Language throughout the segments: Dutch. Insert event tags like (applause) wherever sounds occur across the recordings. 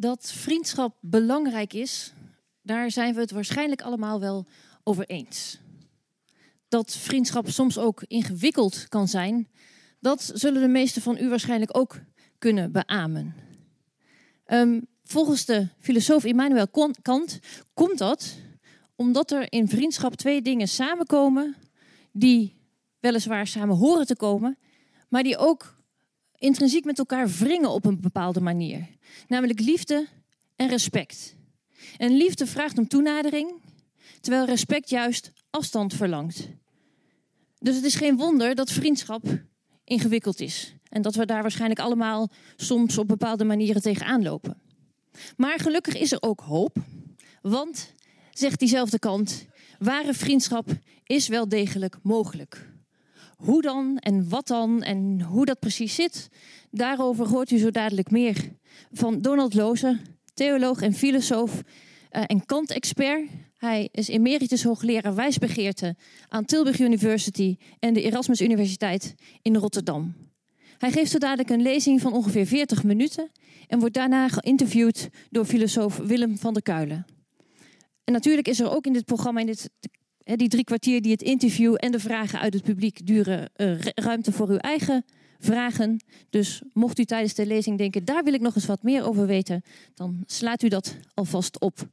Dat vriendschap belangrijk is, daar zijn we het waarschijnlijk allemaal wel over eens. Dat vriendschap soms ook ingewikkeld kan zijn, dat zullen de meesten van u waarschijnlijk ook kunnen beamen. Um, volgens de filosoof Immanuel Kant komt dat omdat er in vriendschap twee dingen samenkomen die weliswaar samen horen te komen, maar die ook intrinsiek met elkaar wringen op een bepaalde manier. Namelijk liefde en respect. En liefde vraagt om toenadering, terwijl respect juist afstand verlangt. Dus het is geen wonder dat vriendschap ingewikkeld is. En dat we daar waarschijnlijk allemaal soms op bepaalde manieren tegenaan lopen. Maar gelukkig is er ook hoop. Want, zegt diezelfde kant, ware vriendschap is wel degelijk mogelijk. Hoe dan en wat dan en hoe dat precies zit, daarover hoort u zo dadelijk meer van Donald Loze, theoloog en filosoof uh, en Kant-expert. Hij is emeritus hoogleraar wijsbegeerte aan Tilburg University en de Erasmus Universiteit in Rotterdam. Hij geeft zo dadelijk een lezing van ongeveer 40 minuten en wordt daarna geïnterviewd door filosoof Willem van der Kuilen. En natuurlijk is er ook in dit programma, in dit, die drie kwartier die het interview en de vragen uit het publiek duren, uh, ruimte voor uw eigen vragen. Dus mocht u tijdens de lezing denken, daar wil ik nog eens wat meer over weten, dan slaat u dat alvast op.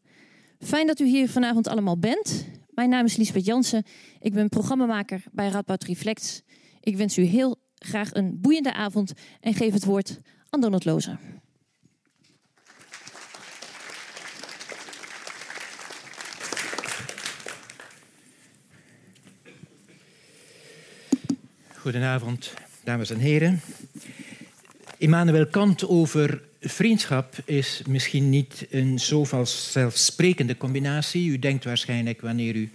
Fijn dat u hier vanavond allemaal bent. Mijn naam is Liesbeth Jansen. Ik ben programmamaker bij Radboud Reflects. Ik wens u heel graag een boeiende avond en geef het woord aan Donald Loze. Goedenavond, dames en heren. Immanuel Kant over vriendschap is misschien niet een zo vanzelfsprekende combinatie. U denkt waarschijnlijk, wanneer u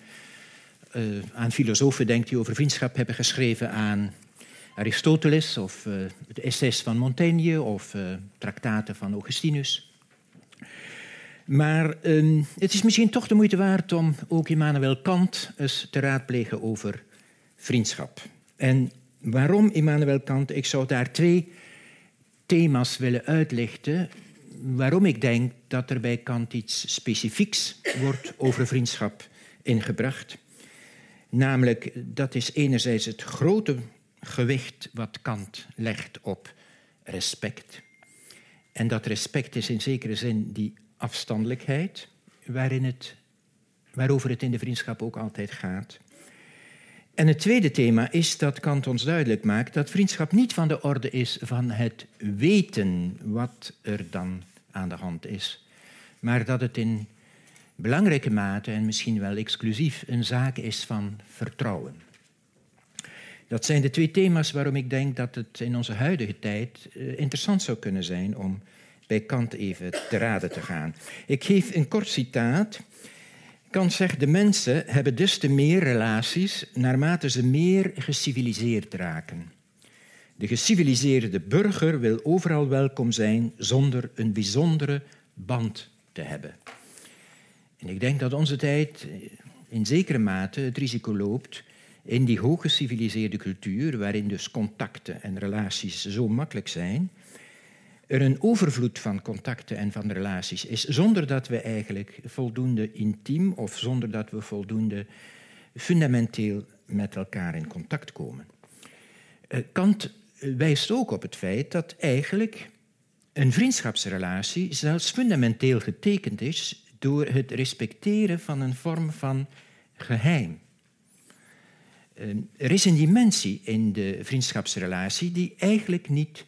uh, aan filosofen denkt die over vriendschap hebben geschreven, aan Aristoteles of uh, het essays van Montaigne of uh, traktaten van Augustinus. Maar um, het is misschien toch de moeite waard om ook Immanuel Kant eens te raadplegen over vriendschap. En waarom Immanuel Kant? Ik zou daar twee thema's willen uitlichten. Waarom ik denk dat er bij Kant iets specifieks wordt over vriendschap ingebracht. Namelijk, dat is enerzijds het grote gewicht wat Kant legt op respect. En dat respect is in zekere zin die afstandelijkheid waarin het, waarover het in de vriendschap ook altijd gaat. En het tweede thema is dat Kant ons duidelijk maakt dat vriendschap niet van de orde is van het weten wat er dan aan de hand is, maar dat het in belangrijke mate en misschien wel exclusief een zaak is van vertrouwen. Dat zijn de twee thema's waarom ik denk dat het in onze huidige tijd eh, interessant zou kunnen zijn om bij Kant even te raden te gaan. Ik geef een kort citaat. Kant zegt, de mensen hebben dus te meer relaties naarmate ze meer geciviliseerd raken. De geciviliseerde burger wil overal welkom zijn zonder een bijzondere band te hebben. En ik denk dat onze tijd in zekere mate het risico loopt in die hooggeciviliseerde cultuur, waarin dus contacten en relaties zo makkelijk zijn, er een overvloed van contacten en van relaties is, zonder dat we eigenlijk voldoende intiem of zonder dat we voldoende fundamenteel met elkaar in contact komen. Eh, Kant wijst ook op het feit dat eigenlijk een vriendschapsrelatie zelfs fundamenteel getekend is door het respecteren van een vorm van geheim. Ehm, er is een dimensie in de vriendschapsrelatie die eigenlijk niet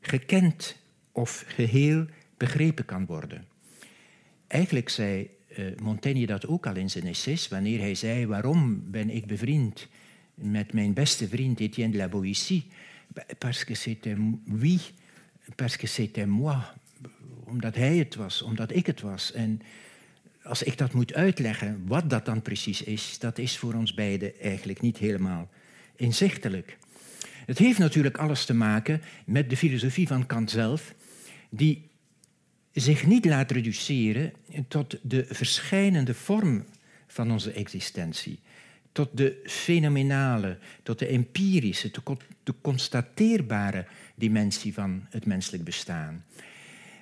gekend of geheel begrepen kan worden. Eigenlijk zei uh, Montaigne dat ook al in zijn essays, wanneer hij zei: Waarom ben ik bevriend met mijn beste vriend Etienne de la Boétie? Parce que c'était oui, parce que c'était moi. Omdat hij het was, omdat ik het was. En als ik dat moet uitleggen, wat dat dan precies is, dat is voor ons beiden eigenlijk niet helemaal inzichtelijk. Het heeft natuurlijk alles te maken met de filosofie van Kant zelf, die zich niet laat reduceren tot de verschijnende vorm van onze existentie, tot de fenomenale, tot de empirische, de constateerbare dimensie van het menselijk bestaan.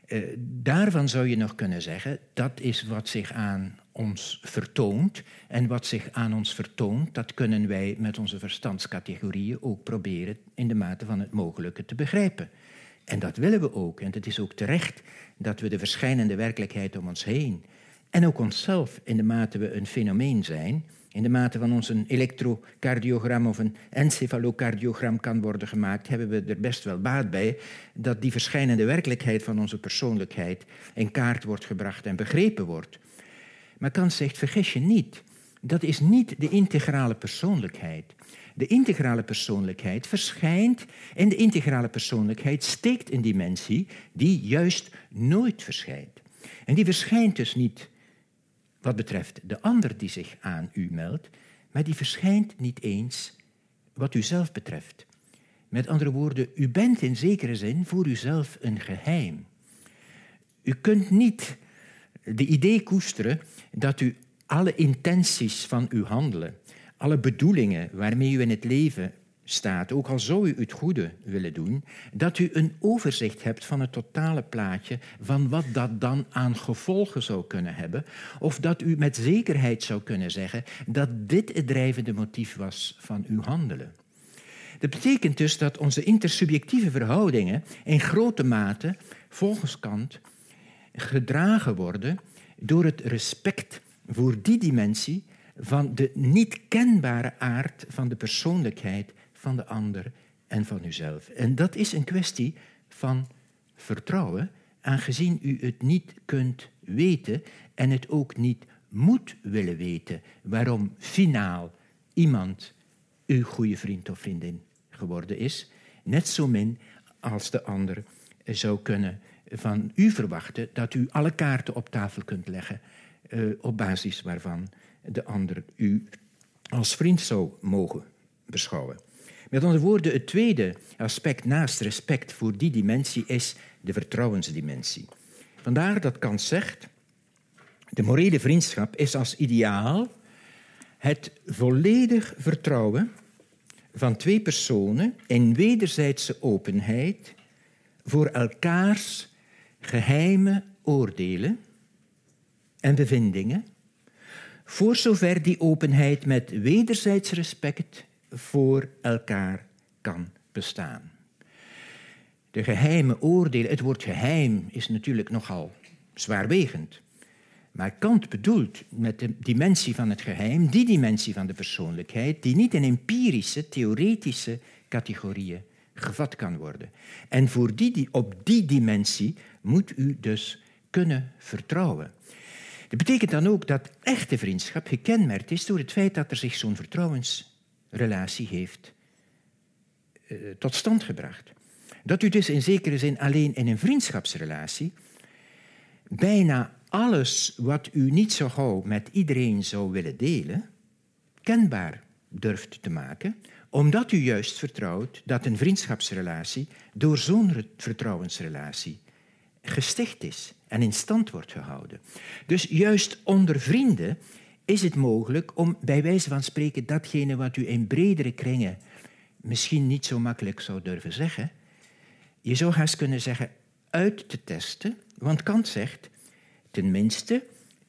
Uh, daarvan zou je nog kunnen zeggen, dat is wat zich aan ons vertoont. En wat zich aan ons vertoont, dat kunnen wij met onze verstandscategorieën ook proberen in de mate van het mogelijke te begrijpen. En dat willen we ook. En het is ook terecht dat we de verschijnende werkelijkheid om ons heen en ook onszelf in de mate we een fenomeen zijn, in de mate van ons een elektrocardiogram of een encefalocardiogram kan worden gemaakt, hebben we er best wel baat bij dat die verschijnende werkelijkheid van onze persoonlijkheid in kaart wordt gebracht en begrepen wordt. Maar Kant zegt, vergis je niet, dat is niet de integrale persoonlijkheid. De integrale persoonlijkheid verschijnt en de integrale persoonlijkheid steekt een dimensie die juist nooit verschijnt. En die verschijnt dus niet wat betreft de ander die zich aan u meldt, maar die verschijnt niet eens wat u zelf betreft. Met andere woorden, u bent in zekere zin voor uzelf een geheim. U kunt niet de idee koesteren dat u alle intenties van uw handelen, alle bedoelingen waarmee u in het leven staat, ook al zou u het goede willen doen, dat u een overzicht hebt van het totale plaatje van wat dat dan aan gevolgen zou kunnen hebben, of dat u met zekerheid zou kunnen zeggen dat dit het drijvende motief was van uw handelen. Dat betekent dus dat onze intersubjectieve verhoudingen in grote mate, volgens Kant, gedragen worden door het respect voor die dimensie van de niet kenbare aard van de persoonlijkheid van de ander en van uzelf. En dat is een kwestie van vertrouwen, aangezien u het niet kunt weten en het ook niet moet willen weten waarom finaal iemand uw goede vriend of vriendin geworden is, net zo min als de ander zou kunnen van u verwachten dat u alle kaarten op tafel kunt leggen uh, op basis waarvan de ander u als vriend zou mogen beschouwen. Met andere woorden, het tweede aspect naast respect voor die dimensie is de vertrouwensdimensie. Vandaar dat Kant zegt, de morele vriendschap is als ideaal het volledig vertrouwen van twee personen in wederzijdse openheid voor elkaars geheime oordelen en bevindingen, voor zover die openheid met wederzijds respect voor elkaar kan bestaan. De geheime oordelen, het woord geheim is natuurlijk nogal zwaarwegend. Maar Kant bedoelt met de dimensie van het geheim die dimensie van de persoonlijkheid die niet in empirische, theoretische categorieën gevat kan worden. En voor die, op die dimensie moet u dus kunnen vertrouwen. Dat betekent dan ook dat echte vriendschap gekenmerkt is door het feit dat er zich zo'n vertrouwensrelatie heeft uh, tot stand gebracht. Dat u dus in zekere zin alleen in een vriendschapsrelatie bijna alles wat u niet zo gauw met iedereen zou willen delen, kenbaar durft te maken, omdat u juist vertrouwt dat een vriendschapsrelatie door zo'n vertrouwensrelatie gesticht is en in stand wordt gehouden. Dus juist onder vrienden is het mogelijk om bij wijze van spreken datgene wat u in bredere kringen misschien niet zo makkelijk zou durven zeggen, je zou haast kunnen zeggen uit te testen, want Kant zegt, tenminste,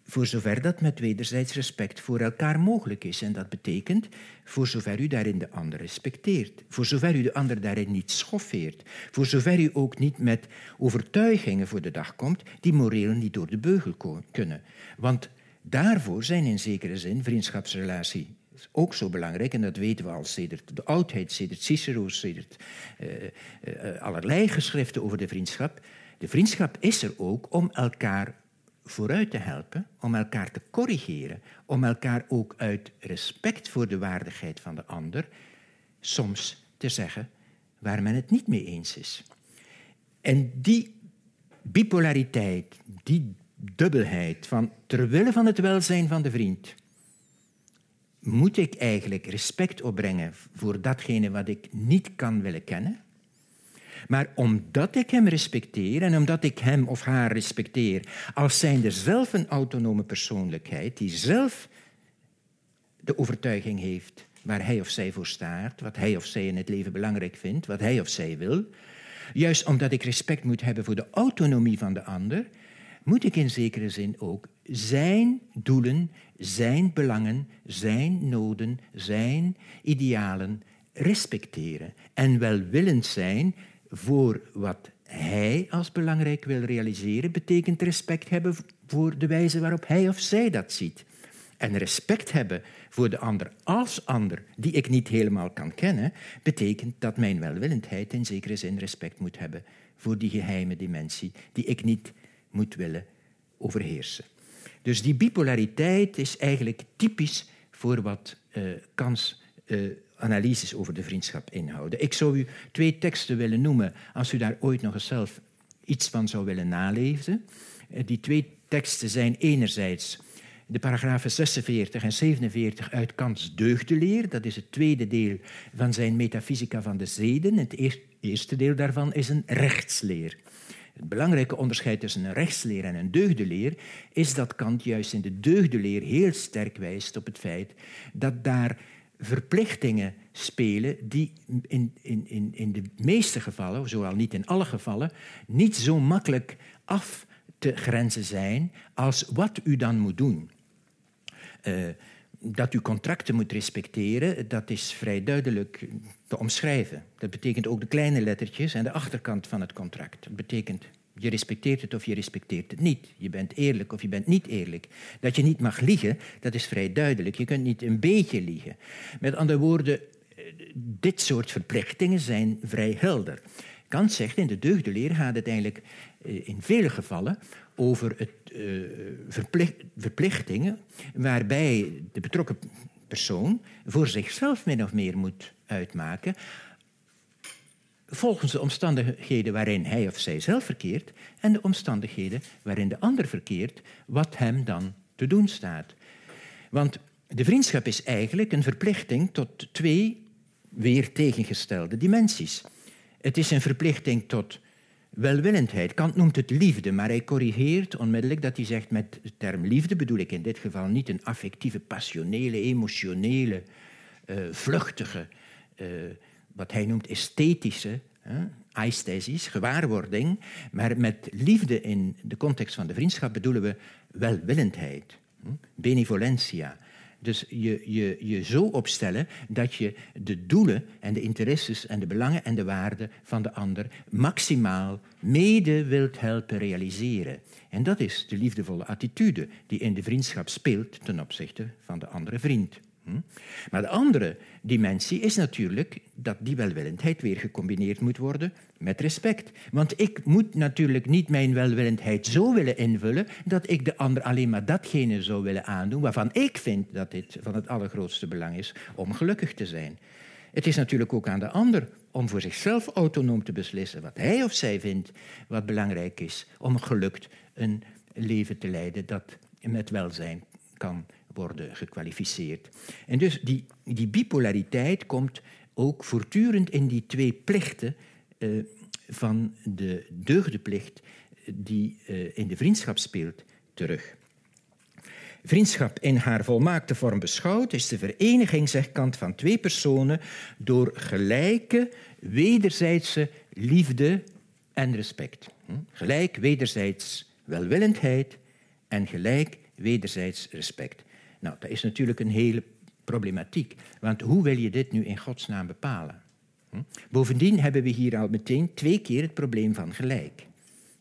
voor zover dat met wederzijds respect voor elkaar mogelijk is. En dat betekent voor zover u daarin de ander respecteert, voor zover u de ander daarin niet schoffeert, voor zover u ook niet met overtuigingen voor de dag komt die moreel niet door de beugel kunnen. Want daarvoor zijn in zekere zin vriendschapsrelaties ook zo belangrijk, en dat weten we al sedert de oudheid, sedert Cicero, sedert uh, uh, allerlei geschriften over de vriendschap. De vriendschap is er ook om elkaar vooruit te helpen, om elkaar te corrigeren, om elkaar ook uit respect voor de waardigheid van de ander soms te zeggen waar men het niet mee eens is. En die bipolariteit, die dubbelheid van terwille van het welzijn van de vriend, moet ik eigenlijk respect opbrengen voor datgene wat ik niet kan willen kennen? Maar omdat ik hem respecteer en omdat ik hem of haar respecteer als zijnde zelf een autonome persoonlijkheid die zelf de overtuiging heeft waar hij of zij voor staat, wat hij of zij in het leven belangrijk vindt, wat hij of zij wil, Juist omdat ik respect moet hebben voor de autonomie van de ander, moet ik in zekere zin ook zijn doelen, zijn belangen, zijn noden, zijn idealen respecteren en welwillend zijn voor wat hij als belangrijk wil realiseren, betekent respect hebben voor de wijze waarop hij of zij dat ziet. En respect hebben voor de ander als ander, die ik niet helemaal kan kennen, betekent dat mijn welwillendheid in zekere zin respect moet hebben voor die geheime dimensie die ik niet moet willen overheersen. Dus die bipolariteit is eigenlijk typisch voor wat uh, uh, analyses over de vriendschap inhouden. Ik zou u twee teksten willen noemen, als u daar ooit nog eens zelf iets van zou willen nalezen. Uh, die twee teksten zijn enerzijds de paragrafen 46 en 47 uit Kants deugdeleer. Dat is het tweede deel van zijn Metafysica van de Zeden. Het eerste deel daarvan is een rechtsleer. Het belangrijke onderscheid tussen een rechtsleer en een deugdeleer is dat Kant juist in de deugdeleer heel sterk wijst op het feit dat daar verplichtingen spelen die in, in, in, in de meeste gevallen, zowel niet in alle gevallen, niet zo makkelijk af te grenzen zijn als wat u dan moet doen. Uh, dat u contracten moet respecteren, dat is vrij duidelijk te omschrijven. Dat betekent ook de kleine lettertjes en de achterkant van het contract. Dat betekent je respecteert het of je respecteert het niet. Je bent eerlijk of je bent niet eerlijk. Dat je niet mag liegen, dat is vrij duidelijk. Je kunt niet een beetje liegen. Met andere woorden, eh, dit soort verplichtingen zijn vrij helder. Kant zegt in de deugdeleer gaat het eigenlijk eh, in vele gevallen over het, verplicht, verplichtingen waarbij de betrokken persoon voor zichzelf min of meer moet uitmaken volgens de omstandigheden waarin hij of zij zelf verkeert en de omstandigheden waarin de ander verkeert, wat hem dan te doen staat. Want de vriendschap is eigenlijk een verplichting tot twee weer tegengestelde dimensies. Het is een verplichting tot welwillendheid. Kant noemt het liefde, maar hij corrigeert onmiddellijk dat hij zegt met de term liefde bedoel ik in dit geval niet een affectieve, passionele, emotionele, uh, vluchtige, uh, wat hij noemt esthetische, aesthesis, gewaarwording, maar met liefde in de context van de vriendschap bedoelen we welwillendheid, benevolentia. Dus je, je, je zo opstellen dat je de doelen en de interesses en de belangen en de waarden van de ander maximaal mede wilt helpen realiseren. En dat is de liefdevolle attitude die in de vriendschap speelt ten opzichte van de andere vriend. Maar de andere dimensie is natuurlijk dat die welwillendheid weer gecombineerd moet worden met respect. Want ik moet natuurlijk niet mijn welwillendheid zo willen invullen dat ik de ander alleen maar datgene zou willen aandoen waarvan ik vind dat dit van het allergrootste belang is om gelukkig te zijn. Het is natuurlijk ook aan de ander om voor zichzelf autonoom te beslissen wat hij of zij vindt wat belangrijk is om gelukt een leven te leiden dat met welzijn kan worden gekwalificeerd. En dus die, die bipolariteit komt ook voortdurend in die twee plichten uh, van de deugdeplicht die uh, in de vriendschap speelt terug. Vriendschap in haar volmaakte vorm beschouwd is de vereniging, zegt Kant, van twee personen door gelijke wederzijdse liefde en respect. Hm? Gelijk wederzijds welwillendheid en gelijk wederzijds respect. Nou, dat is natuurlijk een hele problematiek. Want hoe wil je dit nu in godsnaam bepalen? Hm? Bovendien hebben we hier al meteen twee keer het probleem van gelijk.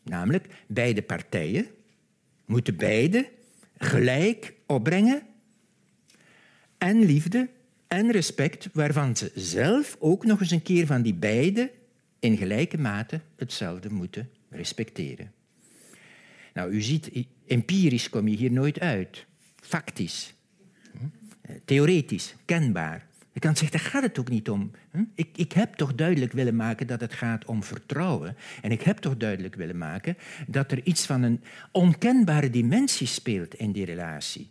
Namelijk, beide partijen moeten beide gelijk opbrengen en liefde en respect, waarvan ze zelf ook nog eens een keer van die beide in gelijke mate hetzelfde moeten respecteren. Nou, u ziet, empirisch kom je hier nooit uit factisch, theoretisch, kenbaar. Je kan zeggen, daar gaat het ook niet om. Ik, ik heb toch duidelijk willen maken dat het gaat om vertrouwen. En ik heb toch duidelijk willen maken dat er iets van een onkenbare dimensie speelt in die relatie.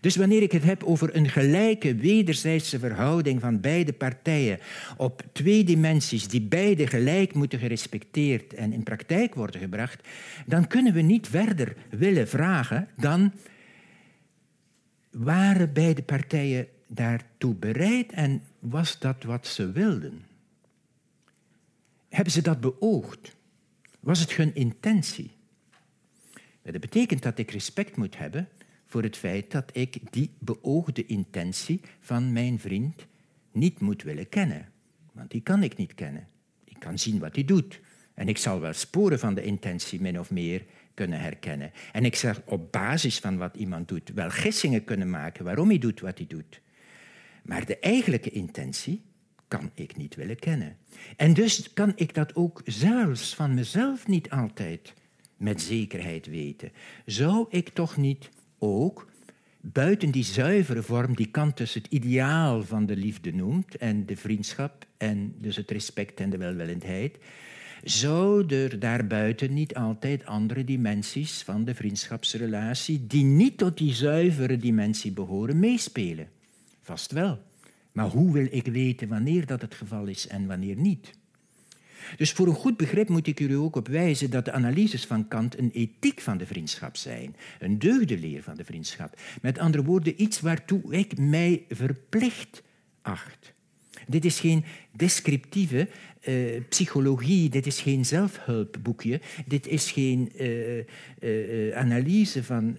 Dus wanneer ik het heb over een gelijke wederzijdse verhouding van beide partijen op twee dimensies die beide gelijk moeten gerespecteerd en in praktijk worden gebracht, dan kunnen we niet verder willen vragen dan waren beide partijen daartoe bereid en was dat wat ze wilden? hebben ze dat beoogd? Was het hun intentie? Dat betekent dat ik respect moet hebben voor het feit dat ik die beoogde intentie van mijn vriend niet moet willen kennen. Want die kan ik niet kennen. Ik kan zien wat hij doet. En ik zal wel sporen van de intentie min of meer kunnen herkennen. En ik zal op basis van wat iemand doet wel gissingen kunnen maken waarom hij doet wat hij doet. Maar de eigenlijke intentie kan ik niet willen kennen. En dus kan ik dat ook zelfs van mezelf niet altijd met zekerheid weten. Zou ik toch niet ook buiten die zuivere vorm die Kant dus het ideaal van de liefde noemt en de vriendschap en dus het respect en de welwillendheid, zou er daarbuiten niet altijd andere dimensies van de vriendschapsrelatie die niet tot die zuivere dimensie behoren meespelen? Vast wel. Maar hoe wil ik weten wanneer dat het geval is en wanneer niet? Dus voor een goed begrip moet ik u ook op wijzen dat de analyses van Kant een ethiek van de vriendschap zijn, een deugdeleer van de vriendschap. Met andere woorden, iets waartoe ik mij verplicht acht. Dit is geen descriptieve uh, psychologie, dit is geen zelfhulpboekje, dit is geen uh, uh, analyse van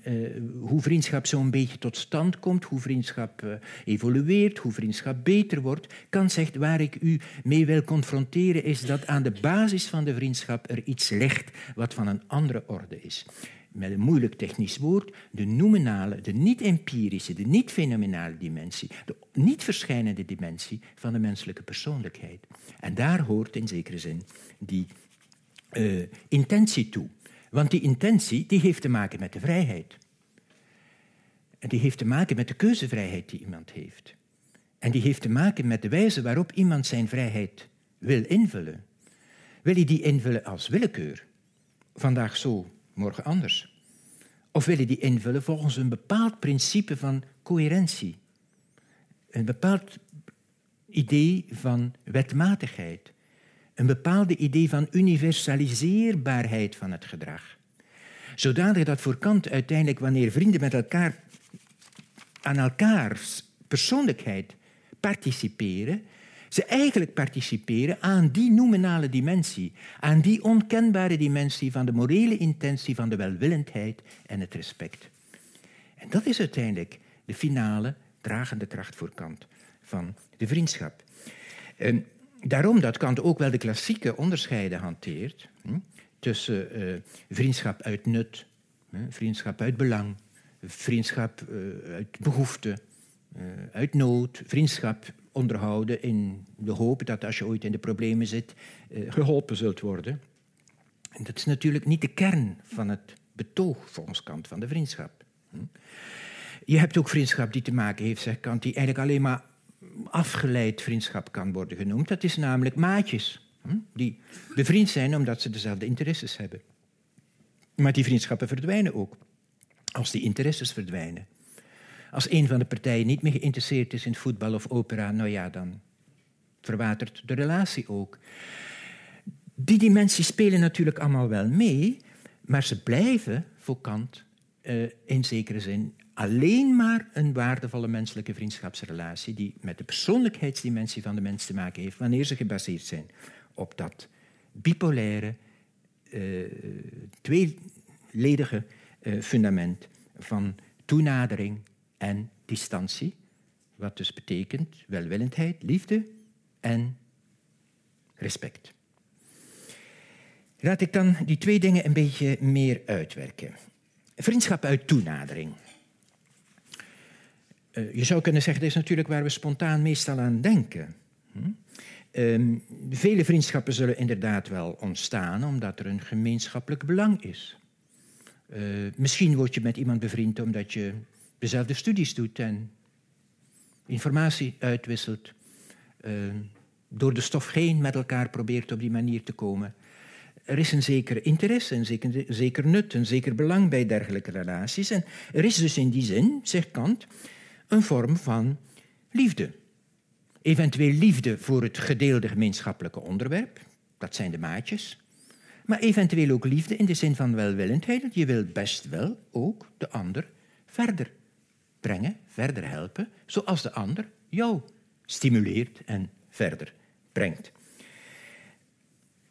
hoe vriendschap zo'n beetje tot stand komt, hoe vriendschap evolueert, hoe vriendschap beter wordt. Kant zegt waar ik u mee wil confronteren is dat aan de basis van de vriendschap er iets ligt wat van een andere orde is met een moeilijk technisch woord, de nominale, de niet-empirische, de niet-fenomenale dimensie, de niet-verschijnende dimensie van de menselijke persoonlijkheid. En daar hoort in zekere zin die uh, intentie toe. Want die intentie die heeft te maken met de vrijheid. En die heeft te maken met de keuzevrijheid die iemand heeft. En die heeft te maken met de wijze waarop iemand zijn vrijheid wil invullen. Wil hij die invullen als willekeur? Vandaag zo, morgen anders. Of willen die invullen volgens een bepaald principe van coherentie. Een bepaald idee van wetmatigheid. Een bepaald idee van universaliseerbaarheid van het gedrag. Zodanig dat voor Kant uiteindelijk, wanneer vrienden met elkaar aan elkaars persoonlijkheid participeren, ze eigenlijk participeren aan die nominale dimensie, aan die onkenbare dimensie van de morele intentie van de welwillendheid en het respect. En dat is uiteindelijk de finale dragende kracht voor Kant van de vriendschap. En daarom dat Kant ook wel de klassieke onderscheiden hanteert hm, tussen uh, vriendschap uit nut, hm, vriendschap uit belang, vriendschap uh, uit behoefte, uh, uit nood, vriendschap onderhouden in de hoop dat als je ooit in de problemen zit, eh, geholpen zult worden. En dat is natuurlijk niet de kern van het betoog volgens Kant van de vriendschap. Hm? Je hebt ook vriendschap die te maken heeft, zegt Kant, die eigenlijk alleen maar afgeleid vriendschap kan worden genoemd. Dat is namelijk maatjes, hm? die bevriend zijn omdat ze dezelfde interesses hebben. Maar die vriendschappen verdwijnen ook als die interesses verdwijnen. Als een van de partijen niet meer geïnteresseerd is in voetbal of opera, nou ja, dan verwatert de relatie ook. Die dimensies spelen natuurlijk allemaal wel mee, maar ze blijven voor Kant uh, in zekere zin alleen maar een waardevolle menselijke vriendschapsrelatie die met de persoonlijkheidsdimensie van de mens te maken heeft wanneer ze gebaseerd zijn op dat bipolaire, uh, tweeledige uh, fundament van toenadering en distantie, wat dus betekent welwillendheid, liefde en respect. Laat ik dan die twee dingen een beetje meer uitwerken. Vriendschap uit toenadering. Uh, je zou kunnen zeggen, dat is natuurlijk waar we spontaan meestal aan denken. Hm? Uh, vele vriendschappen zullen inderdaad wel ontstaan omdat er een gemeenschappelijk belang is. Uh, misschien word je met iemand bevriend omdat je dezelfde studies doet en informatie uitwisselt, uh, door de stof heen met elkaar probeert op die manier te komen. Er is een zeker interesse, een zeker, zeker nut, een zeker belang bij dergelijke relaties. En er is dus in die zin, zegt Kant, een vorm van liefde. Eventueel liefde voor het gedeelde gemeenschappelijke onderwerp, dat zijn de maatjes. Maar eventueel ook liefde in de zin van welwillendheid, je wilt best wel ook de ander verder brengen, verder helpen, zoals de ander jou stimuleert en verder brengt.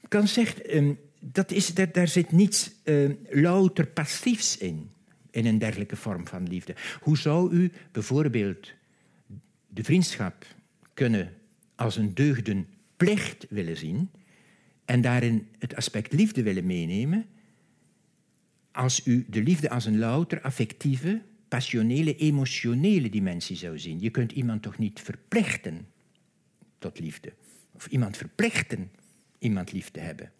Kant zegt, um, dat is, daar, zit niets uh, louter passiefs in, in een dergelijke vorm van liefde. Hoe zou u bijvoorbeeld de vriendschap kunnen als een deugden plicht willen zien en daarin het aspect liefde willen meenemen, als u de liefde als een louter affectieve, passionele, emotionele dimensie zou zien. Je kunt iemand toch niet verplichten tot liefde, of iemand verplichten iemand lief te hebben.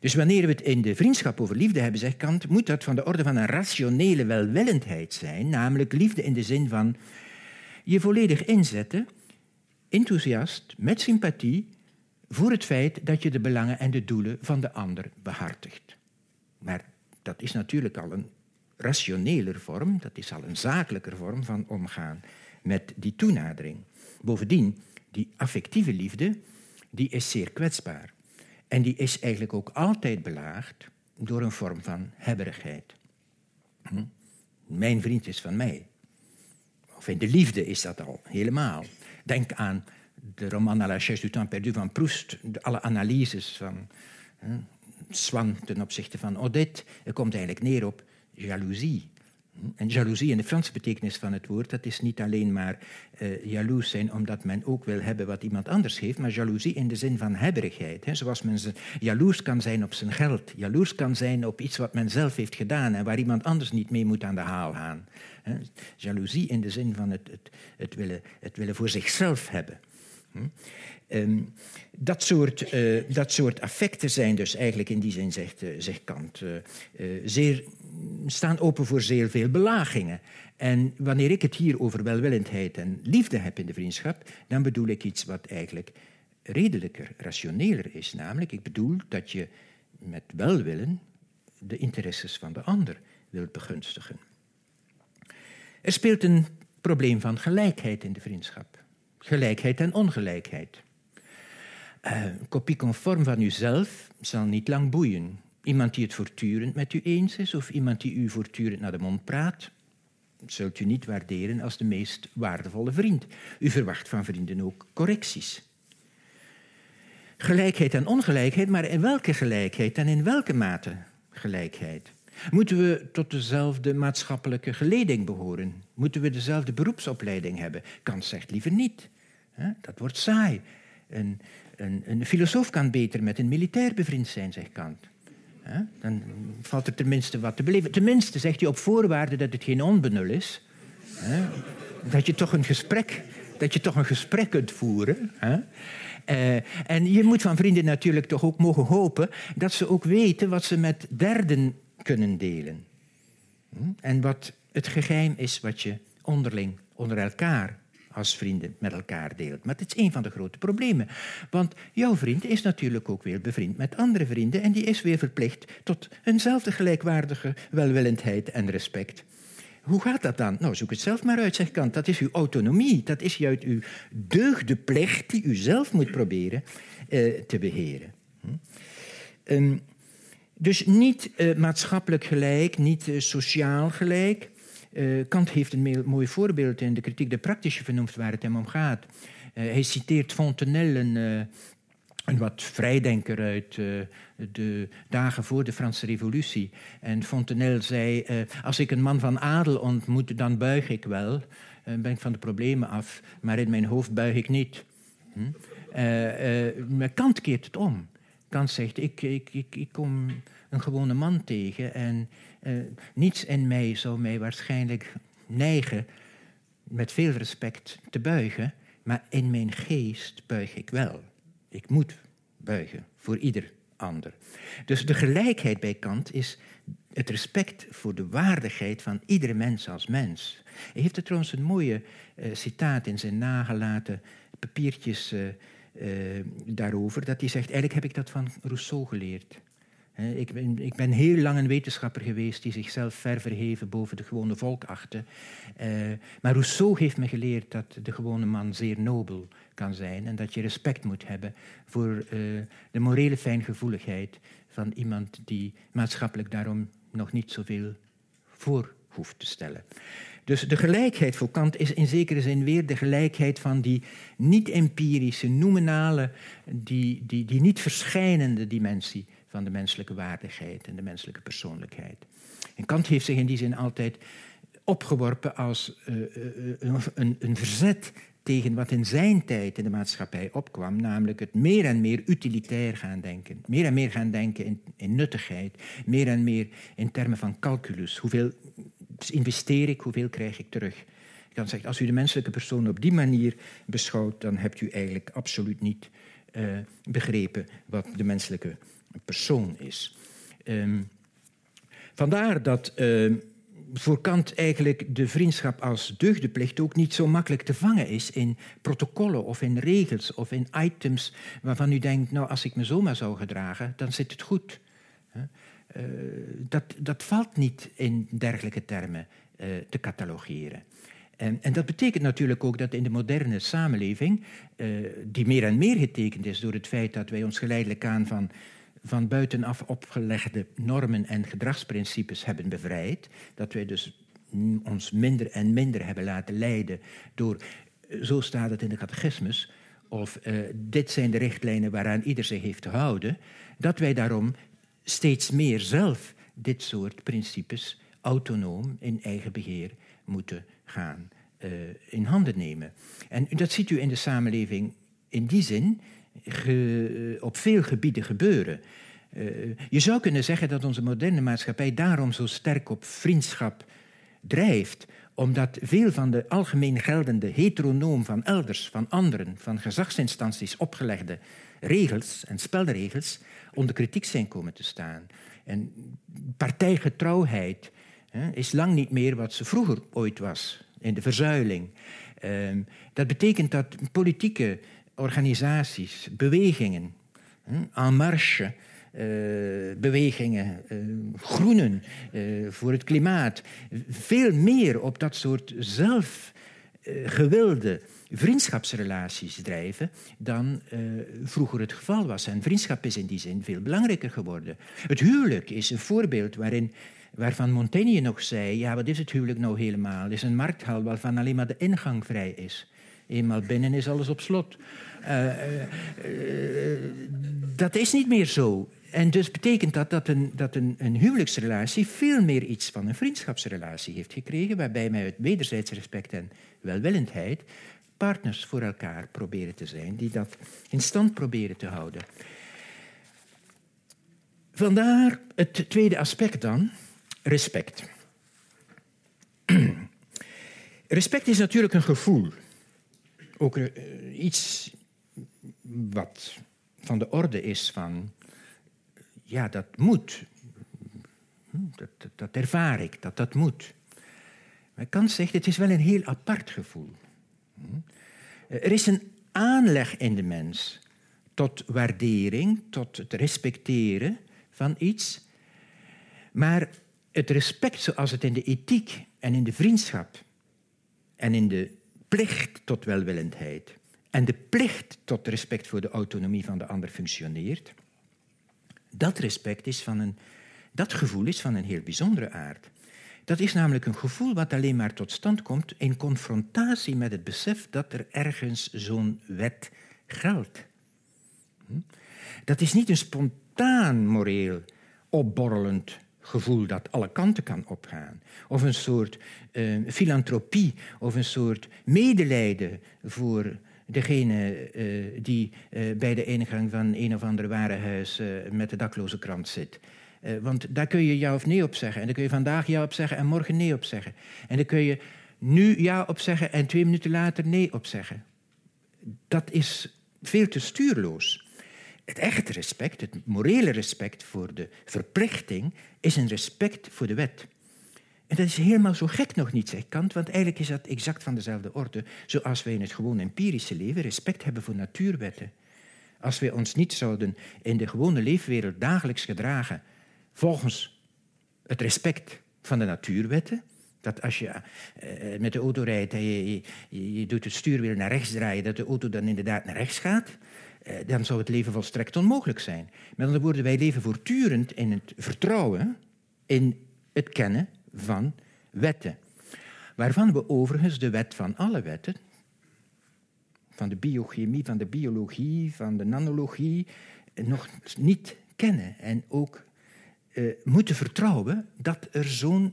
Dus wanneer we het in de vriendschap over liefde hebben, zegt Kant, moet dat van de orde van een rationele welwillendheid zijn, namelijk liefde in de zin van je volledig inzetten, enthousiast, met sympathie, voor het feit dat je de belangen en de doelen van de ander behartigt. Maar dat is natuurlijk al een rationeler vorm, dat is al een zakelijker vorm van omgaan met die toenadering. Bovendien, die affectieve liefde, die is zeer kwetsbaar. En die is eigenlijk ook altijd belaagd door een vorm van hebberigheid. Hm? Mijn vriend is van mij. Of in de liefde is dat al, helemaal. Denk aan de roman à la chaise du temps perdu van Proust, alle analyses van hm, Swan ten opzichte van Odette. Het komt eigenlijk neer op jaloezie. En jaloezie in de Franse betekenis van het woord, dat is niet alleen maar uh, jaloers zijn omdat men ook wil hebben wat iemand anders heeft, maar jaloezie in de zin van hebberigheid. Hè. Zoals men jaloers kan zijn op zijn geld, jaloers kan zijn op iets wat men zelf heeft gedaan en waar iemand anders niet mee moet aan de haal gaan. Hè. Jaloezie in de zin van het, het, het, willen, het willen voor zichzelf hebben. Hm. Um, dat, soort, uh, dat soort affecten zijn dus eigenlijk in die zin, zegt, zegt Kant, zeer, staan open voor zeer veel belagingen. En wanneer ik het hier over welwillendheid en liefde heb in de vriendschap, dan bedoel ik iets wat eigenlijk redelijker, rationeler is. Namelijk, ik bedoel dat je met welwillen de interesses van de ander wilt begunstigen. Er speelt een probleem van gelijkheid in de vriendschap. Gelijkheid en ongelijkheid. Uh, een kopie conform van uzelf zal niet lang boeien. Iemand die het voortdurend met u eens is of iemand die u voortdurend naar de mond praat, zult u niet waarderen als de meest waardevolle vriend. U verwacht van vrienden ook correcties. Gelijkheid en ongelijkheid, maar in welke gelijkheid en in welke mate gelijkheid? Moeten we tot dezelfde maatschappelijke geleding behoren? Moeten we dezelfde beroepsopleiding hebben? Kant zegt liever niet. Dat wordt saai. Een, een, een filosoof kan beter met een militair bevriend zijn, zegt Kant. Dan valt er tenminste wat te beleven. Tenminste, zegt hij op voorwaarde dat het geen onbenul is. Dat je toch een gesprek, dat je toch een gesprek kunt voeren. Uh, en je moet van vrienden natuurlijk toch ook mogen hopen dat ze ook weten wat ze met derden kunnen delen. Hm? En wat het geheim is wat je onderling, onder elkaar als vrienden met elkaar deelt. Maar het is een van de grote problemen. Want jouw vriend is natuurlijk ook weer bevriend met andere vrienden en die is weer verplicht tot eenzelfde gelijkwaardige welwillendheid en respect. Hoe gaat dat dan? Nou, zoek het zelf maar uit, zegt Kant. Dat is uw autonomie. Dat is juist uw deugdeplicht die u zelf moet proberen eh, te beheren. Hm? Um, dus niet uh, maatschappelijk gelijk, niet uh, sociaal gelijk, uh, Kant heeft een mooi voorbeeld in de kritiek de praktische vernoemd waar het hem om gaat. Uh, hij citeert Fontenelle, een, uh, een wat vrijdenker uit de dagen voor de Franse Revolutie. En Fontenelle zei: Als ik een man van adel ontmoet, dan buig ik wel. ben ik van de problemen af, maar in mijn hoofd buig ik niet. Hm? maar Kant keert het om. Kant zegt: ik, ik, ik, ik kom een gewone man tegen en uh, niets in mij zou mij waarschijnlijk neigen met veel respect te buigen, maar in mijn geest buig ik wel. Ik moet buigen voor ieder ander. Dus de gelijkheid bij Kant is het respect voor de waardigheid van iedere mens als mens. Hij heeft er trouwens een mooie uh, citaat in zijn nagelaten papiertjes uh, daarover, dat hij zegt, eigenlijk heb ik dat van Rousseau geleerd. Ik ben, ik ben, heel lang een wetenschapper geweest die zichzelf ver verheven boven de gewone volk achtte. Uh, maar Rousseau heeft me geleerd dat de gewone man zeer nobel kan zijn en dat je respect moet hebben voor uh, de morele fijngevoeligheid van iemand die maatschappelijk daarom nog niet zoveel voor hoeft te stellen. Dus de gelijkheid voor Kant is in zekere zin weer de gelijkheid van die niet-empirische, nominale, die, die, die niet verschijnende dimensie van de menselijke waardigheid en de menselijke persoonlijkheid. En Kant heeft zich in die zin altijd opgeworpen als uh, uh, een, een verzet tegen wat in zijn tijd in de maatschappij opkwam, namelijk het meer en meer utilitair gaan denken. Meer en meer gaan denken in, in nuttigheid, meer en meer in termen van calculus. Hoeveel investeer ik, hoeveel krijg ik terug? Ik kan zeggen, als u de menselijke persoon op die manier beschouwt, dan hebt u eigenlijk absoluut niet begrepen wat de menselijke persoon is. Um, vandaar dat uh, voor Kant eigenlijk de vriendschap als deugdeplicht ook niet zo makkelijk te vangen is in protocollen of in regels of in items waarvan u denkt, nou als ik me zomaar zou gedragen, dan zit het goed. Uh, dat, dat valt niet in dergelijke termen uh, te catalogeren. En, en, dat betekent natuurlijk ook dat in de moderne samenleving, uh, die meer en meer getekend is door het feit dat wij ons geleidelijk aan van van buitenaf opgelegde normen en gedragsprincipes hebben bevrijd. Dat wij dus ons minder en minder hebben laten leiden door, eh, zo staat het in de catechismus, of uh, dit zijn de richtlijnen waaraan ieder zich heeft te houden, dat wij daarom steeds meer zelf dit soort principes autonoom in eigen beheer moeten gaan uh, in handen nemen. En dat ziet u in de samenleving in die zin op veel gebieden gebeuren. Uh, je zou kunnen zeggen dat onze moderne maatschappij daarom zo sterk op vriendschap drijft, omdat veel van de algemeen geldende heteronoom van elders, van anderen, van gezagsinstanties opgelegde regels en spelregels onder kritiek zijn komen te staan. En partijgetrouwheid hè, is lang niet meer wat ze vroeger ooit was, in de verzuiling. Uh, dat betekent dat politieke organisaties, bewegingen, en marche, uh, bewegingen, uh, groenen, uh, voor het klimaat, veel meer op dat soort zelfgewilde vriendschapsrelaties drijven dan vroeger het geval was. En vriendschap is in die zin veel belangrijker geworden. Het huwelijk is een voorbeeld waarin waarvan Montaigne nog zei, ja, wat is het huwelijk nou helemaal? Is een markthal waarvan alleen maar de ingang vrij is. Eenmaal binnen is alles op slot. Uh, uh, uh, dat is niet meer zo. En dus betekent dat dat, een, dat een, een, huwelijksrelatie veel meer iets van een vriendschapsrelatie heeft gekregen, waarbij wij uit wederzijds respect en welwillendheid partners voor elkaar proberen te zijn, die dat in stand proberen te houden. Vandaar het tweede aspect dan, respect. (clears throat) respect is natuurlijk een gevoel ook uh, iets wat van de orde is van, ja, dat moet. Hm, dat, dat, dat ervaar ik, dat dat moet. Maar Kant zegt, het is wel een heel apart gevoel. Hm. Er is een aanleg in de mens tot waardering, tot het respecteren van iets. Maar het respect zoals het in de ethiek en in de vriendschap en in de plicht tot welwillendheid en de plicht tot respect voor de autonomie van de ander functioneert, dat respect is van een, dat gevoel is van een heel bijzondere aard. Dat is namelijk een gevoel wat alleen maar tot stand komt in confrontatie met het besef dat er ergens zo'n wet geldt. Hm? Dat is niet een spontaan moreel opborrelend gevoel dat alle kanten kan opgaan. Of een soort uh, filantropie of een soort medelijden voor degene uh, die uh, bij de ingang van een of ander warenhuis met de dakloze krant zit. want daar kun je ja of nee op zeggen. En dan kun je vandaag ja op zeggen en morgen nee op zeggen. En dan kun je nu ja op zeggen en twee minuten later nee op zeggen. Dat is veel te stuurloos. Het echte respect, het morele respect voor de verplichting, is een respect voor de wet. En dat is helemaal zo gek nog niet, zegt Kant, want eigenlijk is dat exact van dezelfde orde, zoals wij in het gewone empirische leven respect hebben voor natuurwetten. Als wij ons niet zouden in de gewone leefwereld dagelijks gedragen volgens het respect van de natuurwetten, dat als je uh, met de auto rijdt en je, je, doet het stuurwiel naar rechts draaien, dat de auto dan inderdaad naar rechts gaat, dan zou het leven volstrekt onmogelijk zijn. Met andere woorden, wij leven voortdurend in het vertrouwen in het kennen van wetten. waarvan we overigens de wet van alle wetten, van de biochemie, van de biologie, van de nanologie, nog niet kennen en ook uh, moeten vertrouwen dat er zo'n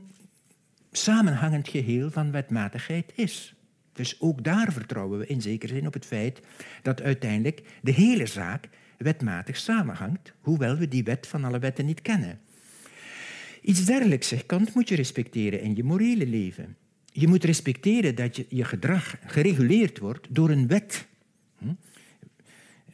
samenhangend geheel van wetmatigheid is. Dus ook daar vertrouwen we in zekere zin op het feit dat uiteindelijk de hele zaak wetmatig samenhangt, hoewel we die wet van alle wetten niet kennen. Iets dergelijks, Kant, moet je respecteren in je morele leven. Je moet respecteren dat je, je gedrag gereguleerd wordt door een wet. Hm?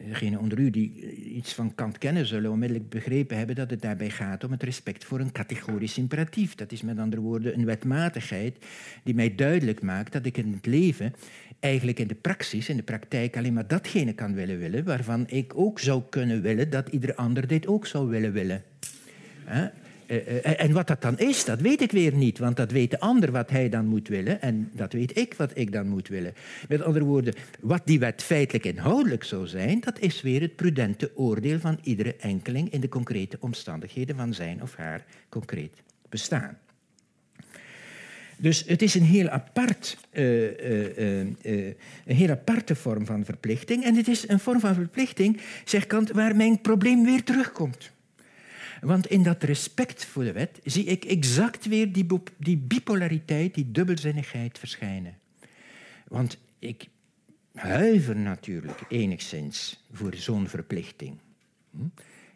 Degenen onder u die iets van Kant kennen, zullen onmiddellijk begrepen hebben dat het daarbij gaat om het respect voor een categorisch imperatief. Dat is met andere woorden een wetmatigheid die mij duidelijk maakt dat ik in het leven eigenlijk in de praxis, in de praktijk, alleen maar datgene kan willen willen waarvan ik ook zou kunnen willen dat ieder ander dit ook zou willen willen. Eh, eh, en wat dat dan is, dat weet ik weer niet, want dat weet de ander wat hij dan moet willen en dat weet ik wat ik dan moet willen. Met andere woorden, wat die wet feitelijk inhoudelijk zou zijn, dat is weer het prudente oordeel van iedere enkeling in de concrete omstandigheden van zijn of haar concreet bestaan. Dus het is een heel, apart, uh, uh, uh, een heel aparte vorm van verplichting. En het is een vorm van verplichting, zegt Kant, waar mijn probleem weer terugkomt. Want in dat respect voor de wet zie ik exact weer die, die bipolariteit, die dubbelzinnigheid verschijnen. Want ik huiver natuurlijk enigszins voor zo'n verplichting. Hm?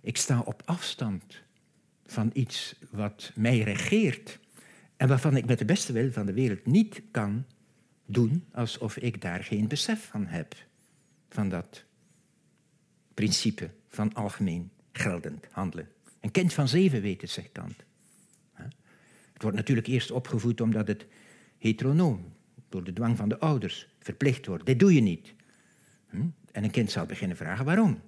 Ik sta op afstand van iets wat mij regeert en waarvan ik met de beste wil van de wereld niet kan doen alsof ik daar geen besef van heb. Van dat principe van algemeen geldend handelen. Een kind van zeven weet het, zegt Kant. Het wordt natuurlijk eerst opgevoed omdat het heteronoom, door de dwang van de ouders, verplicht wordt. Dit doe je niet. Hm? En een kind zal beginnen vragen waarom.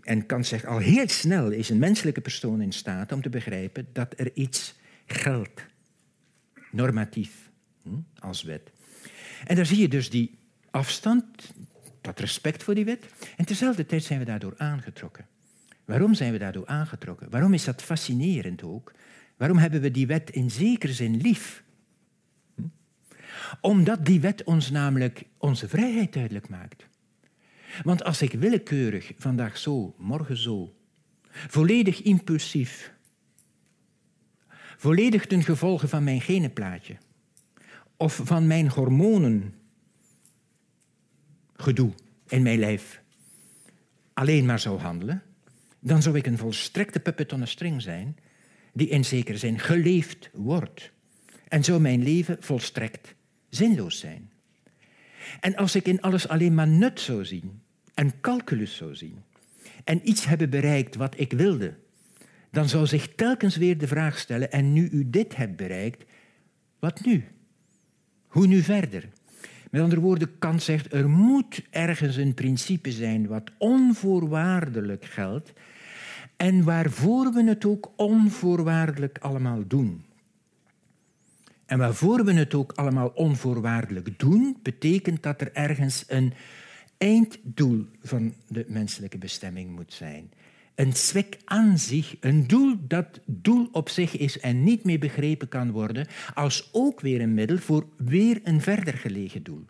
En Kant zegt al heel snel is een menselijke persoon in staat om te begrijpen dat er iets geldt, normatief, hm? als wet. En daar zie je dus die afstand, dat respect voor die wet. En tezelfde tijd zijn we daardoor aangetrokken. Waarom zijn we daardoor aangetrokken? Waarom is dat fascinerend ook? Waarom hebben we die wet in zekere zin lief? Hm? Omdat die wet ons namelijk onze vrijheid duidelijk maakt. Want als ik willekeurig vandaag zo, morgen zo, volledig impulsief, volledig ten gevolge van mijn genenplaatje of van mijn hormonen gedoe in mijn lijf alleen maar zou handelen, dan zou ik een volstrekte puppet string zijn, die in zekere zin geleefd wordt. En zou mijn leven volstrekt zinloos zijn. En als ik in alles alleen maar nut zou zien en calculus zou zien en iets hebben bereikt wat ik wilde, dan zou zich telkens weer de vraag stellen, en nu u dit hebt bereikt, wat nu? Hoe nu verder? Met andere woorden, Kant zegt, er moet ergens een principe zijn wat onvoorwaardelijk geldt en waarvoor we het ook onvoorwaardelijk allemaal doen. En waarvoor we het ook allemaal onvoorwaardelijk doen, betekent dat er ergens een einddoel van de menselijke bestemming moet zijn. Een zwek aan zich, een doel dat doel op zich is en niet meer begrepen kan worden, als ook weer een middel voor weer een verder gelegen doel.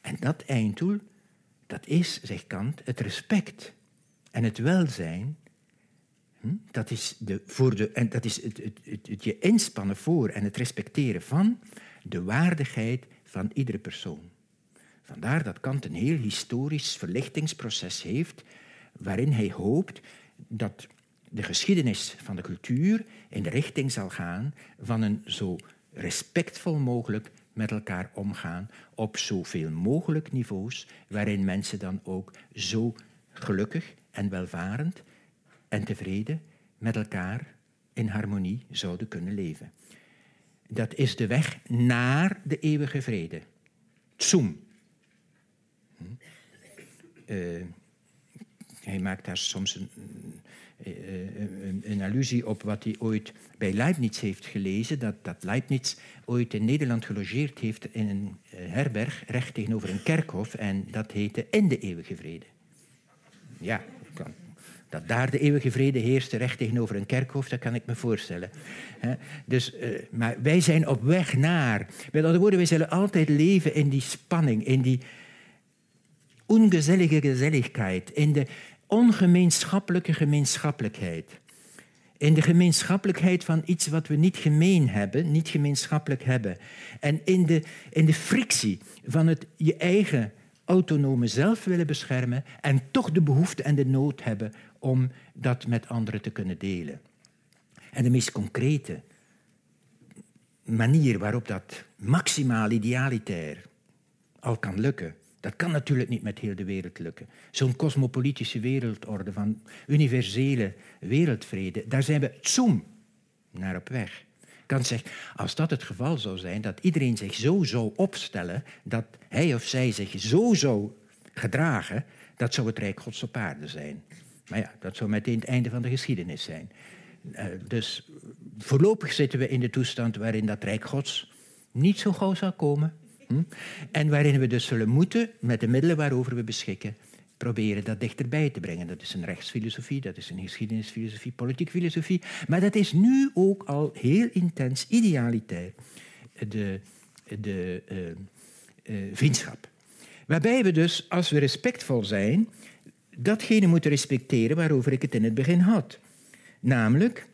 En dat einddoel, dat is, zegt Kant, het respect en het welzijn Hm? Dat is, de, voor de, en dat is het, het, het, het je inspannen voor en het respecteren van de waardigheid van iedere persoon. Vandaar dat Kant een heel historisch verlichtingsproces heeft, waarin hij hoopt dat de geschiedenis van de cultuur in de richting zal gaan van een zo respectvol mogelijk met elkaar omgaan op zoveel mogelijk niveaus, waarin mensen dan ook zo gelukkig en welvarend en tevreden met elkaar in harmonie zouden kunnen leven. Dat is de weg naar de eeuwige vrede. Tsum. Hm? Uh, hij maakt daar soms een, een, een, allusie op wat hij ooit bij Leibniz heeft gelezen. Dat, dat Leibniz ooit in Nederland gelogeerd heeft in een eh, herberg recht tegenover een kerkhof. En dat heette In de eeuwige vrede. Ja, kan, Dat daar de eeuwige vrede heerst, recht tegenover een kerkhof, dat kan ik me voorstellen. Dus, uh, maar wij zijn op weg naar. Met andere woorden, wij zullen altijd leven in die spanning, in die ongezellige gezelligheid, in de ongemeenschappelijke gemeenschappelijkheid. In de gemeenschappelijkheid van iets wat we niet gemeen hebben, niet gemeenschappelijk hebben. En in de, in de frictie van het je eigen autonome zelf willen beschermen en toch de behoefte en de nood hebben om dat met anderen te kunnen delen. En de meest concrete manier waarop dat maximaal idealitair al kan lukken, dat kan natuurlijk niet met heel de wereld lukken. Zo'n cosmopolitische wereldorde van universele wereldvrede, daar zijn we zoom naar op weg. Kan zeggen, als dat het geval zou zijn, dat iedereen zich zo zou opstellen, dat hij of zij zich zo zou gedragen, dat zou het Rijk Gods op aarde zijn. Maar ja, dat zou meteen het einde van de geschiedenis zijn. Uh, dus voorlopig zitten we in de toestand waarin dat Rijk Gods niet zo gauw zal komen. Hm? En waarin we dus zullen moeten, met de middelen waarover we beschikken, proberen dat dichterbij te brengen. Dat is een rechtsfilosofie, dat is een geschiedenisfilosofie, politiek filosofie. Maar dat is nu ook al heel intens idealitair, de, de uh, uh, vriendschap. Waarbij we dus, als we respectvol zijn, datgene moeten respecteren waarover ik het in het begin had. Namelijk,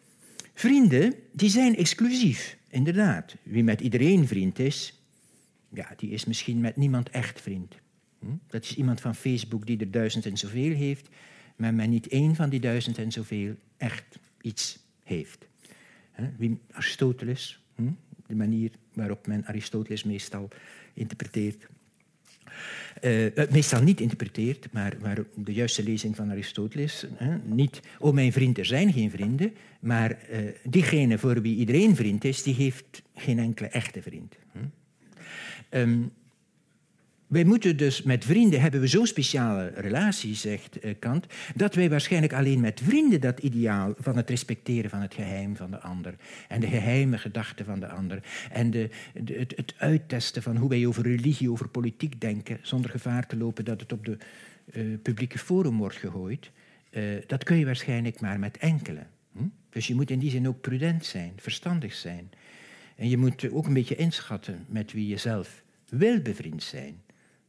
vrienden, die zijn exclusief, inderdaad. Wie met iedereen vriend is, ja, die is misschien met niemand echt vriend. Hm? Dat is iemand van Facebook die er duizend en zoveel heeft, maar met niet één van die duizend en zoveel echt iets heeft. Wie Aristoteles, hm? de manier waarop men Aristoteles meestal interpreteert. Uh, meestal niet interpreteert, maar, de juiste lezing van Aristoteles. Hè? Niet, oh mijn vriend, er zijn geen vrienden, maar uh, diegene voor wie iedereen vriend is, die heeft geen enkele echte vriend. Hm? Um, wij moeten dus met vrienden hebben we zo'n speciale relatie, zegt eh, Kant, dat wij waarschijnlijk alleen met vrienden dat ideaal van het respecteren van het geheim van de ander en de geheime gedachten van de ander en de, het, het, uittesten van hoe wij over religie, over politiek denken, zonder gevaar te lopen dat het op de uh, publieke forum wordt gegooid, uh, dat kun je waarschijnlijk maar met enkele. Hm? Dus je moet in die zin ook prudent zijn, verstandig zijn. En je moet ook een beetje inschatten met wie je zelf wil bevriend zijn.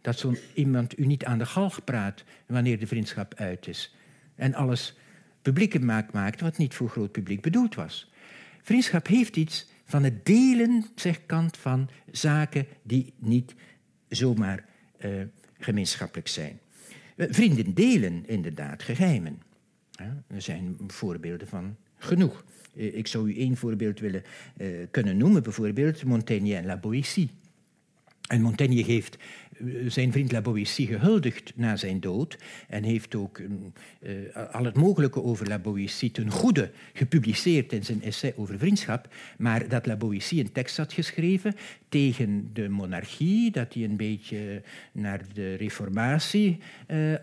Dat zo'n iemand u niet aan de galg praat wanneer de vriendschap uit is. En alles publiek maakt wat niet voor groot publiek bedoeld was. Vriendschap heeft iets van het delen, zegt Kant, van zaken die niet zomaar uh, gemeenschappelijk zijn. Eh, vrienden delen inderdaad geheimen. Ja, er zijn voorbeelden van genoeg. Eh, ik zou u één voorbeeld willen kunnen noemen, bijvoorbeeld Montaigne en La Boétie. En Montaigne geeft zijn vriend La Boétie gehuldigd na zijn dood en heeft ook uh, al het mogelijke over La Boétie ten goede gepubliceerd in zijn essay over vriendschap, maar dat La Boétie een tekst had geschreven tegen de monarchie, dat hij een beetje naar de reformatie uh,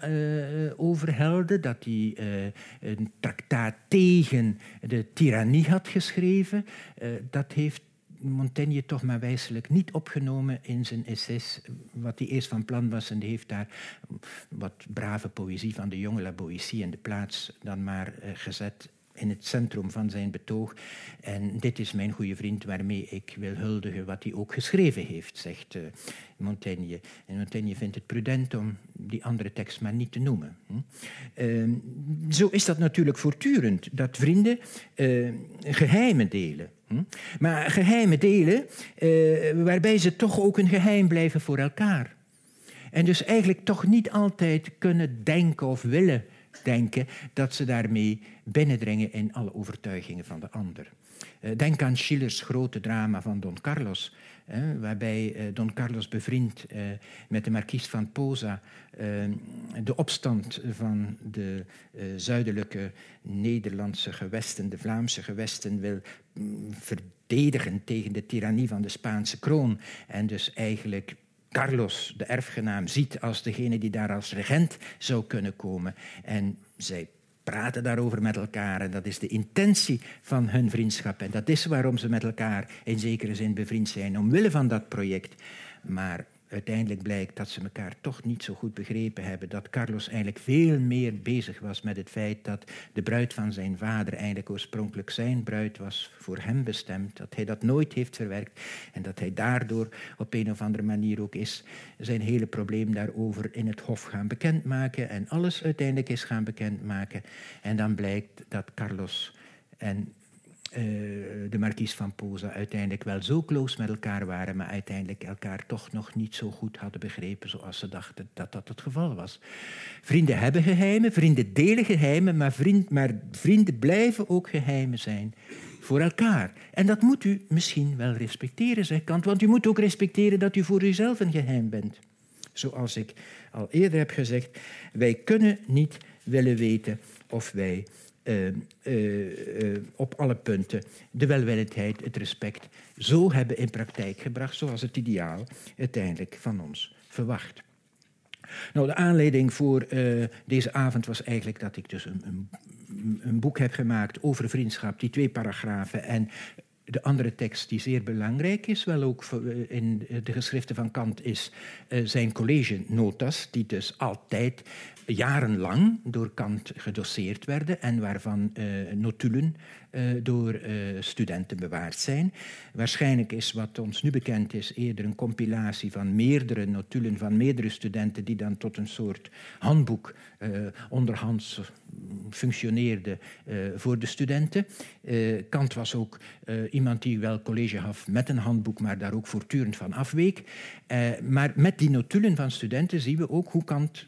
overhelde, dat hij een traktaat tegen de tirannie had geschreven, dat heeft Montaigne toch maar wijselijk niet opgenomen in zijn essays, wat hij eerst van plan was. En die heeft daar wat brave poëzie van de jonge La Boétie in de plaats dan maar uh, gezet in het centrum van zijn betoog. En dit is mijn goede vriend waarmee ik wil huldigen wat hij ook geschreven heeft, zegt uh, Montaigne. En Montaigne vindt het prudent om die andere tekst maar niet te noemen. Hm? Uh, zo is dat natuurlijk voortdurend, dat vrienden uh, geheimen delen. Hm? Maar geheimen delen uh, waarbij ze toch ook een geheim blijven voor elkaar. En dus eigenlijk toch niet altijd kunnen denken of willen denken dat ze daarmee binnendringen in alle overtuigingen van de ander. Uh, denk aan Schillers grote drama van Don Carlos, waarbij uh, Don Carlos bevriend uh, met de markies van Posa de opstand van de zuidelijke Nederlandse gewesten, de Vlaamse gewesten, wil mm, verdedigen tegen de tirannie van de Spaanse kroon. En dus eigenlijk Carlos, de erfgenaam, ziet als degene die daar als regent zou kunnen komen. En zij praten daarover met elkaar en dat is de intentie van hun vriendschap. En dat is waarom ze met elkaar in zekere zin bevriend zijn, omwille van dat project. Maar uiteindelijk blijkt dat ze elkaar toch niet zo goed begrepen hebben. Dat Carlos eigenlijk veel meer bezig was met het feit dat de bruid van zijn vader eigenlijk oorspronkelijk zijn bruid was, voor hem bestemd. Dat hij dat nooit heeft verwerkt en dat hij daardoor op een of andere manier ook is zijn hele probleem daarover in het hof gaan bekendmaken en alles uiteindelijk is gaan bekendmaken. En dan blijkt dat Carlos en de markies van Poza uiteindelijk wel zo close met elkaar waren, maar uiteindelijk elkaar toch nog niet zo goed hadden begrepen zoals ze dachten dat dat het geval was. Vrienden hebben geheimen, vrienden delen geheimen, maar, vriend, maar vrienden blijven ook geheimen zijn voor elkaar. En dat moet u misschien wel respecteren, zegt Kant, want u moet ook respecteren dat u voor uzelf een geheim bent. Zoals ik al eerder heb gezegd, wij kunnen niet willen weten of wij op alle punten de welwillendheid, het respect zo hebben in praktijk gebracht zoals het ideaal uiteindelijk van ons verwacht. Nou, de aanleiding voor deze avond was eigenlijk dat ik dus een, een, een boek heb gemaakt over vriendschap, die twee paragrafen en de andere tekst die zeer belangrijk is, wel ook in de geschriften van Kant, is zijn college notas, die dus altijd jarenlang door Kant gedoseerd werden en waarvan uh, notulen uh, door uh, studenten bewaard zijn. Waarschijnlijk is wat ons nu bekend is eerder een compilatie van meerdere notulen van meerdere studenten die dan tot een soort handboek onderhands functioneerde voor de studenten. Kant was ook iemand die wel college gaf met een handboek, maar daar ook voortdurend van afweek. maar met die notulen van studenten zien we ook hoe Kant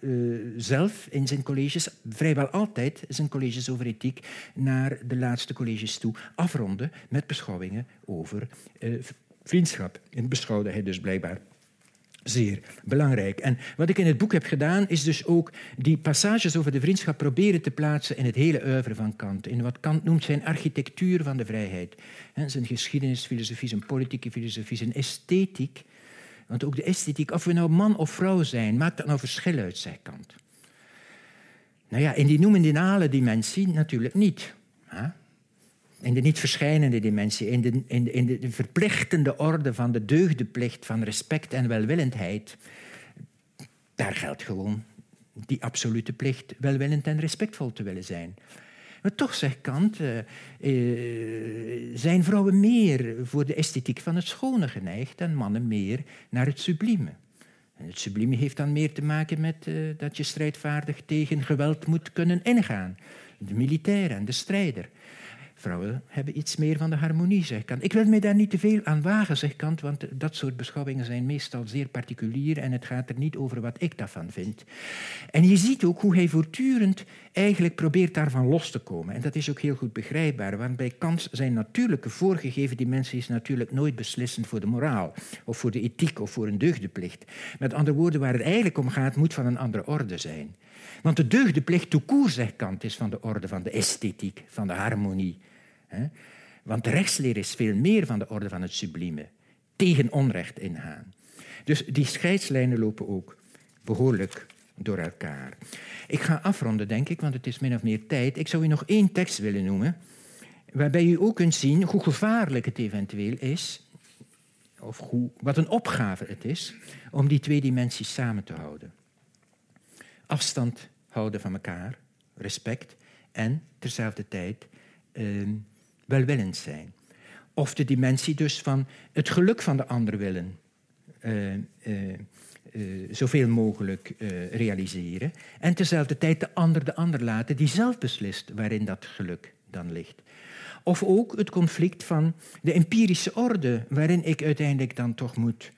uh, zelf in zijn colleges, vrijwel altijd zijn colleges over ethiek, naar de laatste colleges toe afronden met beschouwingen over uh, vriendschap. En beschouwde hij dus blijkbaar zeer belangrijk. En wat ik in het boek heb gedaan, is dus ook die passages over de vriendschap proberen te plaatsen in het hele oeuvre van Kant. In wat Kant noemt zijn architectuur van de vrijheid. zijn geschiedenisfilosofie, zijn politieke filosofie, zijn esthetiek. Want ook de esthetiek, of we nou man of vrouw zijn, maakt dat nou verschil uit, zegt Kant. Nou ja, in die noemendiale dimensie natuurlijk niet. Hè? In de niet verschijnende dimensie, in de, in, de, in de verplichtende orde van de deugdeplicht van respect en welwillendheid, daar geldt gewoon die absolute plicht welwillend en respectvol te willen zijn. Maar toch, zegt Kant, uh, uh, zijn vrouwen meer voor de esthetiek van het schone geneigd en mannen meer naar het sublieme. En het sublieme heeft dan meer te maken met uh, dat je strijdvaardig tegen geweld moet kunnen ingaan. De militair en de strijder. Vrouwen hebben iets meer van de harmonie, zegt Kant. Ik wil mij daar niet te veel aan wagen, zegt Kant, want dat soort beschouwingen zijn meestal zeer particulier en het gaat er niet over wat ik daarvan vind. En je ziet ook hoe hij voortdurend eigenlijk probeert daarvan los te komen. En dat is ook heel goed begrijpbaar, want bij Kant zijn natuurlijke voorgegeven dimensie is natuurlijk nooit beslissend voor de moraal of voor de ethiek of voor een deugdeplicht. Met andere woorden, waar het eigenlijk om gaat, moet van een andere orde zijn. Want de deugdeplicht tout court, zegt Kant, is van de orde van de esthetiek, van de harmonie. Want de rechtsleer is veel meer van de orde van het sublieme. Tegen onrecht ingaan. Dus die scheidslijnen lopen ook behoorlijk door elkaar. Ik ga afronden, denk ik, want het is min of meer tijd. Ik zou u nog één tekst willen noemen, waarbij u ook kunt zien hoe gevaarlijk het eventueel is, of hoe, wat een opgave het is, om die twee dimensies samen te houden. Afstand houden van elkaar, respect, en terzelfde tijd eh, welwillend zijn. Of de dimensie dus van het geluk van de ander willen uh, uh, zoveel mogelijk realiseren. En tezelfde tijd de ander de ander laten die zelf beslist waarin dat geluk dan ligt. Of ook het conflict van de empirische orde, waarin ik uiteindelijk dan toch moet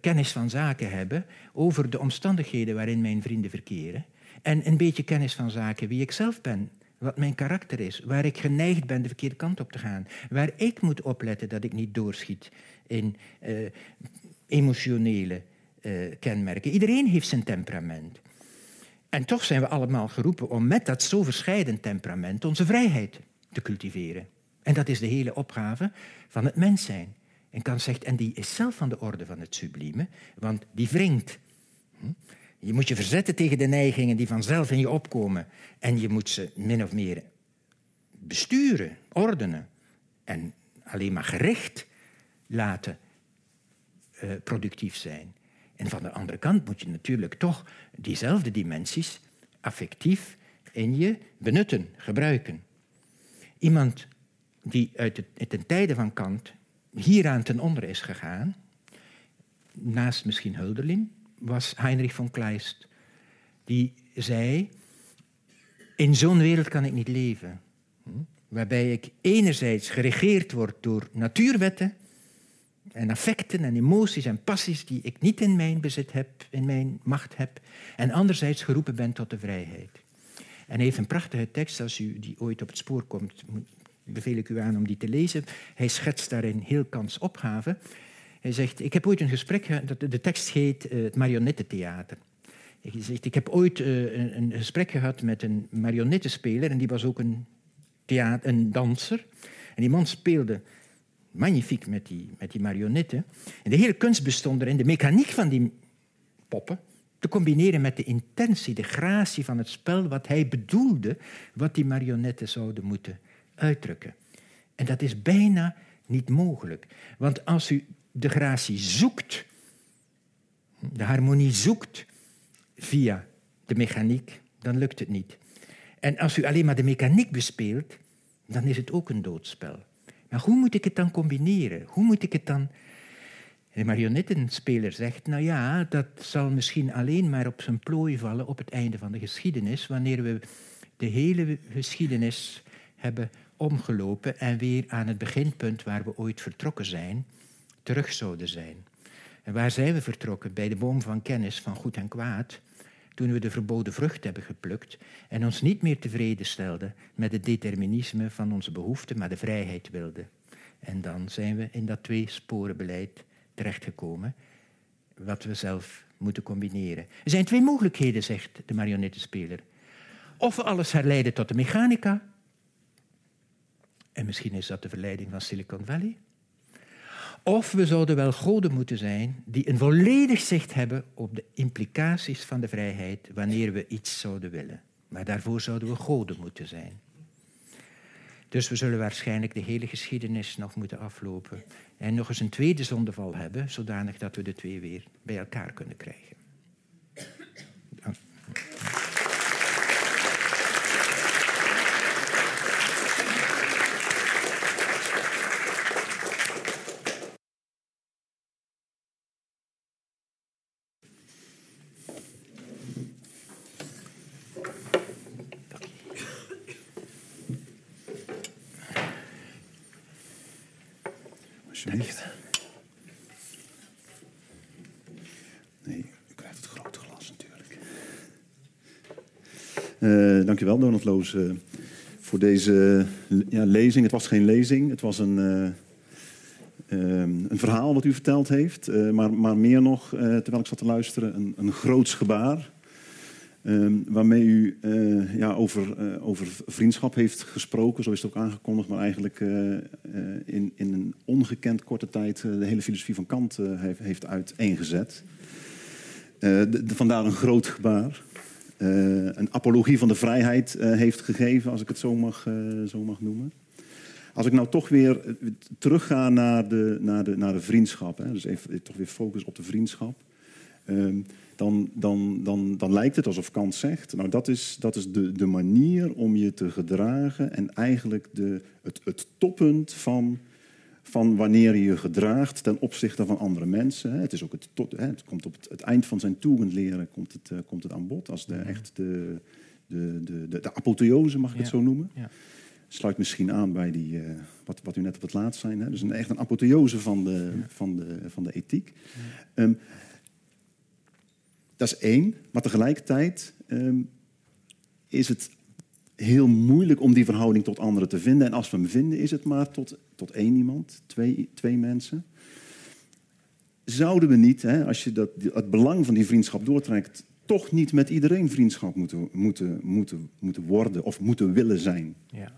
kennis van zaken hebben over de omstandigheden waarin mijn vrienden verkeren. En een beetje kennis van zaken wie ik zelf ben wat mijn karakter is, waar ik geneigd ben de verkeerde kant op te gaan, waar ik moet opletten dat ik niet doorschiet in uh, emotionele uh, kenmerken. Iedereen heeft zijn temperament. En toch zijn we allemaal geroepen om met dat zo verscheiden temperament onze vrijheid te cultiveren. En dat is de hele opgave van het mens zijn. En Kant zegt, en die is zelf van de orde van het sublieme, want die wringt. Je moet je verzetten tegen de neigingen die vanzelf in je opkomen. En je moet ze min of meer besturen, ordenen. En alleen maar gericht laten uh, productief zijn. En van de andere kant moet je natuurlijk toch diezelfde dimensies affectief in je benutten, gebruiken. Iemand die uit de, tijden van Kant hieraan ten onder is gegaan, naast misschien Hölderlin, was Heinrich von Kleist. Die zei, in zo'n wereld kan ik niet leven. Hm? Waarbij ik enerzijds geregeerd word door natuurwetten en affecten en emoties en passies die ik niet in mijn bezit heb, in mijn macht heb, en anderzijds geroepen ben tot de vrijheid. En hij heeft een prachtige tekst, als u die ooit op het spoor komt, beveel ik u aan om die te lezen. Hij schetst daarin heel kans opgave. Hij zegt, ik heb ooit een gesprek gehad, de tekst heet uh, het marionettentheater. Hij zegt, ik heb ooit een, een, gesprek gehad met een marionettenspeler en die was ook een, theater, een danser. En die man speelde magnifiek met die, met die marionetten. En de hele kunst bestond erin de mechaniek van die poppen te combineren met de intentie, de gratie van het spel, wat hij bedoelde, wat die marionetten zouden moeten uitdrukken. En dat is bijna niet mogelijk. Want als u de gratie zoekt, de harmonie zoekt via de mechaniek, dan lukt het niet. En als u alleen maar de mechaniek bespeelt, dan is het ook een doodspel. Maar hoe moet ik het dan combineren? Hoe moet ik het dan... De marionettenspeler zegt, nou ja, dat zal misschien alleen maar op zijn plooi vallen op het einde van de geschiedenis, wanneer we de hele geschiedenis hebben omgelopen en weer aan het beginpunt waar we ooit vertrokken zijn, terug zouden zijn. En waar zijn we vertrokken? Bij de boom van kennis van goed en kwaad, toen we de verboden vrucht hebben geplukt en ons niet meer tevreden stelden met het determinisme van onze behoeften, maar de vrijheid wilden. En dan zijn we in dat twee-sporenbeleid terechtgekomen, wat we zelf moeten combineren. Er zijn twee mogelijkheden, zegt de marionettenspeler. Of we alles herleiden tot de mechanica, en misschien is dat de verleiding van Silicon Valley. Of we zouden wel goden moeten zijn die een volledig zicht hebben op de implicaties van de vrijheid wanneer we iets zouden willen. Maar daarvoor zouden we goden moeten zijn. Dus we zullen waarschijnlijk de hele geschiedenis nog moeten aflopen en nog eens een tweede zondeval hebben, zodanig dat we de twee weer bij elkaar kunnen krijgen. Dankjewel, Donald Loos, uh, voor deze ja, lezing. Het was geen lezing, het was een, uh, een verhaal wat u verteld heeft. maar, maar meer nog, terwijl ik zat te luisteren, een, een groots gebaar. Ehm, waarmee u ja, over, over vriendschap heeft gesproken, zo is het ook aangekondigd, maar eigenlijk in, in een ongekend korte tijd de hele filosofie van Kant heeft, heeft uiteengezet. Vandaar een groot gebaar. Een apologie van de vrijheid heeft gegeven, als ik het zo mag, zo mag noemen. Als ik nou toch weer terugga naar de, naar de, naar de vriendschap, hè, dus even toch weer focus op de vriendschap. Ehm, dan, dan, dan, dan lijkt het alsof Kant zegt, nou dat is, dat is de, de manier om je te gedragen en eigenlijk de, het, het toppunt van, van wanneer je je gedraagt ten opzichte van andere mensen. Het, is ook het, tot, het komt op het, het eind van zijn leren komt het, uh, komt het aan bod als de, echt de, de, de, de, de apotheose, mag ik het zo noemen. Ja. Sluit misschien aan bij die, uh, wat, wat u net op het laatst zei. Hè? Dus een, echt een apotheose van de, van de, van de ethiek. Um, dat is één. Maar tegelijkertijd um, is het heel moeilijk om die verhouding tot anderen te vinden. En als we hem vinden, is het maar tot, tot één iemand, twee, twee mensen. Zouden we niet, hè, als je dat, het belang van die vriendschap doortrekt, toch niet met iedereen vriendschap moeten, moeten, moeten, moeten worden of moeten willen zijn? Ja.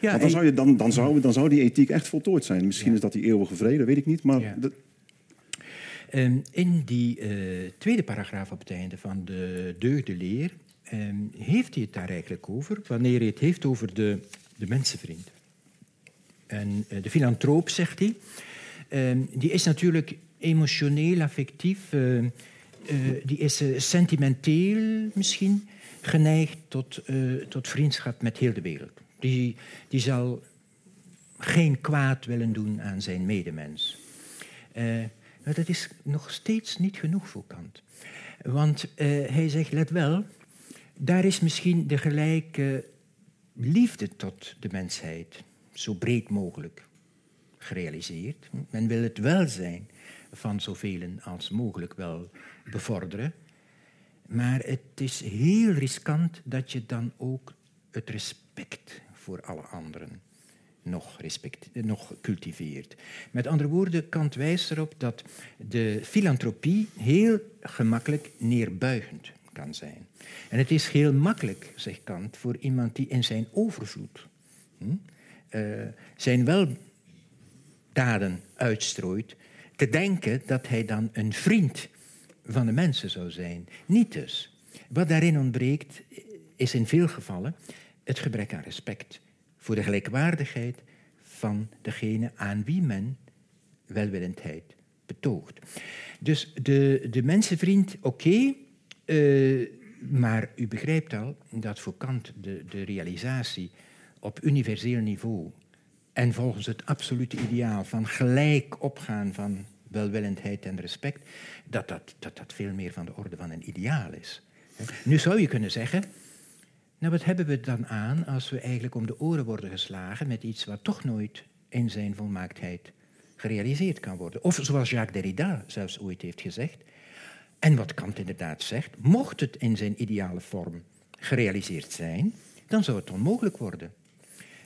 Ja, Want dan, zou je, dan, dan, zou, dan zou die ethiek echt voltooid zijn. Misschien is dat die eeuwige vrede, weet ik niet. Maar ja. Um, in die uh, tweede paragraaf op het einde van de deugdeleer um, heeft hij het daar eigenlijk over, wanneer hij het heeft over de, de mensenvriend. En uh, de filantroop, zegt hij, ehm, die is natuurlijk emotioneel, affectief, eh, eh, die is eh, sentimenteel misschien geneigd tot, eh, tot vriendschap met heel de wereld. Die, die zal geen kwaad willen doen aan zijn medemens. Eh, maar dat is nog steeds niet genoeg voor Kant. Want eh, hij zegt, let wel, daar is misschien de gelijke liefde tot de mensheid zo breed mogelijk gerealiseerd. Men wil het welzijn van zoveel als mogelijk wel bevorderen. Maar het is heel riskant dat je dan ook het respect voor alle anderen nog, respect, nog cultiveert. Met andere woorden, Kant wijst erop dat de filantropie heel gemakkelijk neerbuigend kan zijn. En het is heel makkelijk, zegt Kant, voor iemand die in zijn overvloed hm, uh, zijn weldaden uitstrooit, te denken dat hij dan een vriend van de mensen zou zijn. Niet dus. Wat daarin ontbreekt, is in veel gevallen het gebrek aan respect voor de gelijkwaardigheid van degene aan wie men welwillendheid betoogt. Dus de, de mensenvriend, oké, uh, maar u begrijpt al dat voor Kant de, de realisatie op universeel niveau en volgens het absolute ideaal van gelijk opgaan van welwillendheid en respect, dat dat, dat dat veel meer van de orde van een ideaal is. Nu zou je kunnen zeggen, nou wat hebben we dan aan als we eigenlijk om de oren worden geslagen met iets wat toch nooit in zijn volmaaktheid gerealiseerd kan worden? Of zoals Jacques Derrida zelfs ooit heeft gezegd, en wat Kant inderdaad zegt, mocht het in zijn ideale vorm gerealiseerd zijn, dan zou het onmogelijk worden.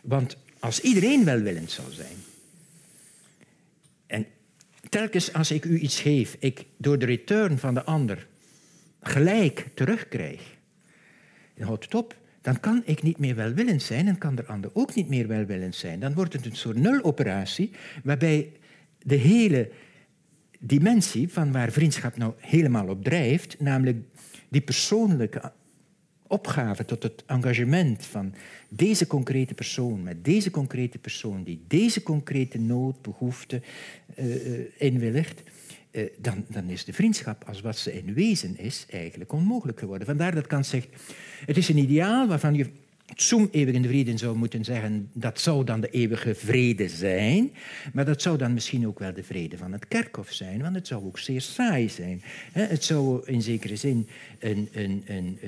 Want als iedereen welwillend zou zijn, en telkens als ik u iets geef, ik door de return van de ander gelijk terugkrijg, dan houdt het op. Dan kan ik niet meer welwillend zijn en kan de ander ook niet meer welwillend zijn. Dan wordt het een soort nuloperatie waarbij de hele dimensie van waar vriendschap nou helemaal op drijft, namelijk die persoonlijke opgave tot het engagement van deze concrete persoon met deze concrete persoon die deze concrete nood, behoefte uh, inwilligt, uh, dan, dan is de vriendschap als wat ze in wezen is eigenlijk onmogelijk geworden. Vandaar dat Kant zegt, het is een ideaal waarvan je Zoom eeuwige vrede zou moeten zeggen, dat zou dan de eeuwige vrede zijn. Maar dat zou dan misschien ook wel de vrede van het kerkhof zijn, want het zou ook zeer saai zijn. Het zou in zekere zin een, een, een,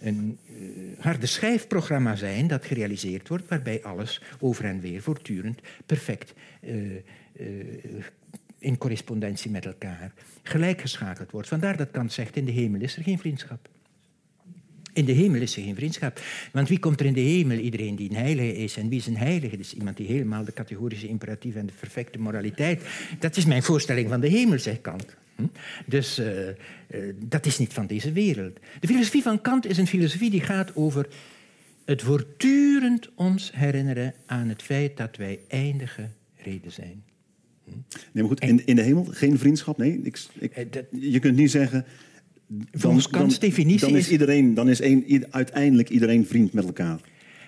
een, eh, harde schijfprogramma zijn dat gerealiseerd wordt, waarbij alles over en weer voortdurend perfect uh, uh, in correspondentie met elkaar gelijkgeschakeld wordt. Vandaar dat Kant zegt, in de hemel is er geen vriendschap. In de hemel is er geen vriendschap. Want wie komt er in de hemel? Iedereen die een heilige is. En wie is een heilige? Dus iemand die helemaal de categorische imperatief en de perfecte moraliteit. Dat is mijn voorstelling van de hemel, zegt Kant. Hm? Dus uh, uh, dat is niet van deze wereld. De filosofie van Kant is een filosofie die gaat over het voortdurend ons herinneren aan het feit dat wij eindige reden zijn. Hm? Nee, maar goed, in, in de hemel geen vriendschap? Nee, ik, ik, eh, dat, je kunt niet zeggen Volgens Kants definitie dan is, iedereen, dan is een, uiteindelijk iedereen vriend met elkaar.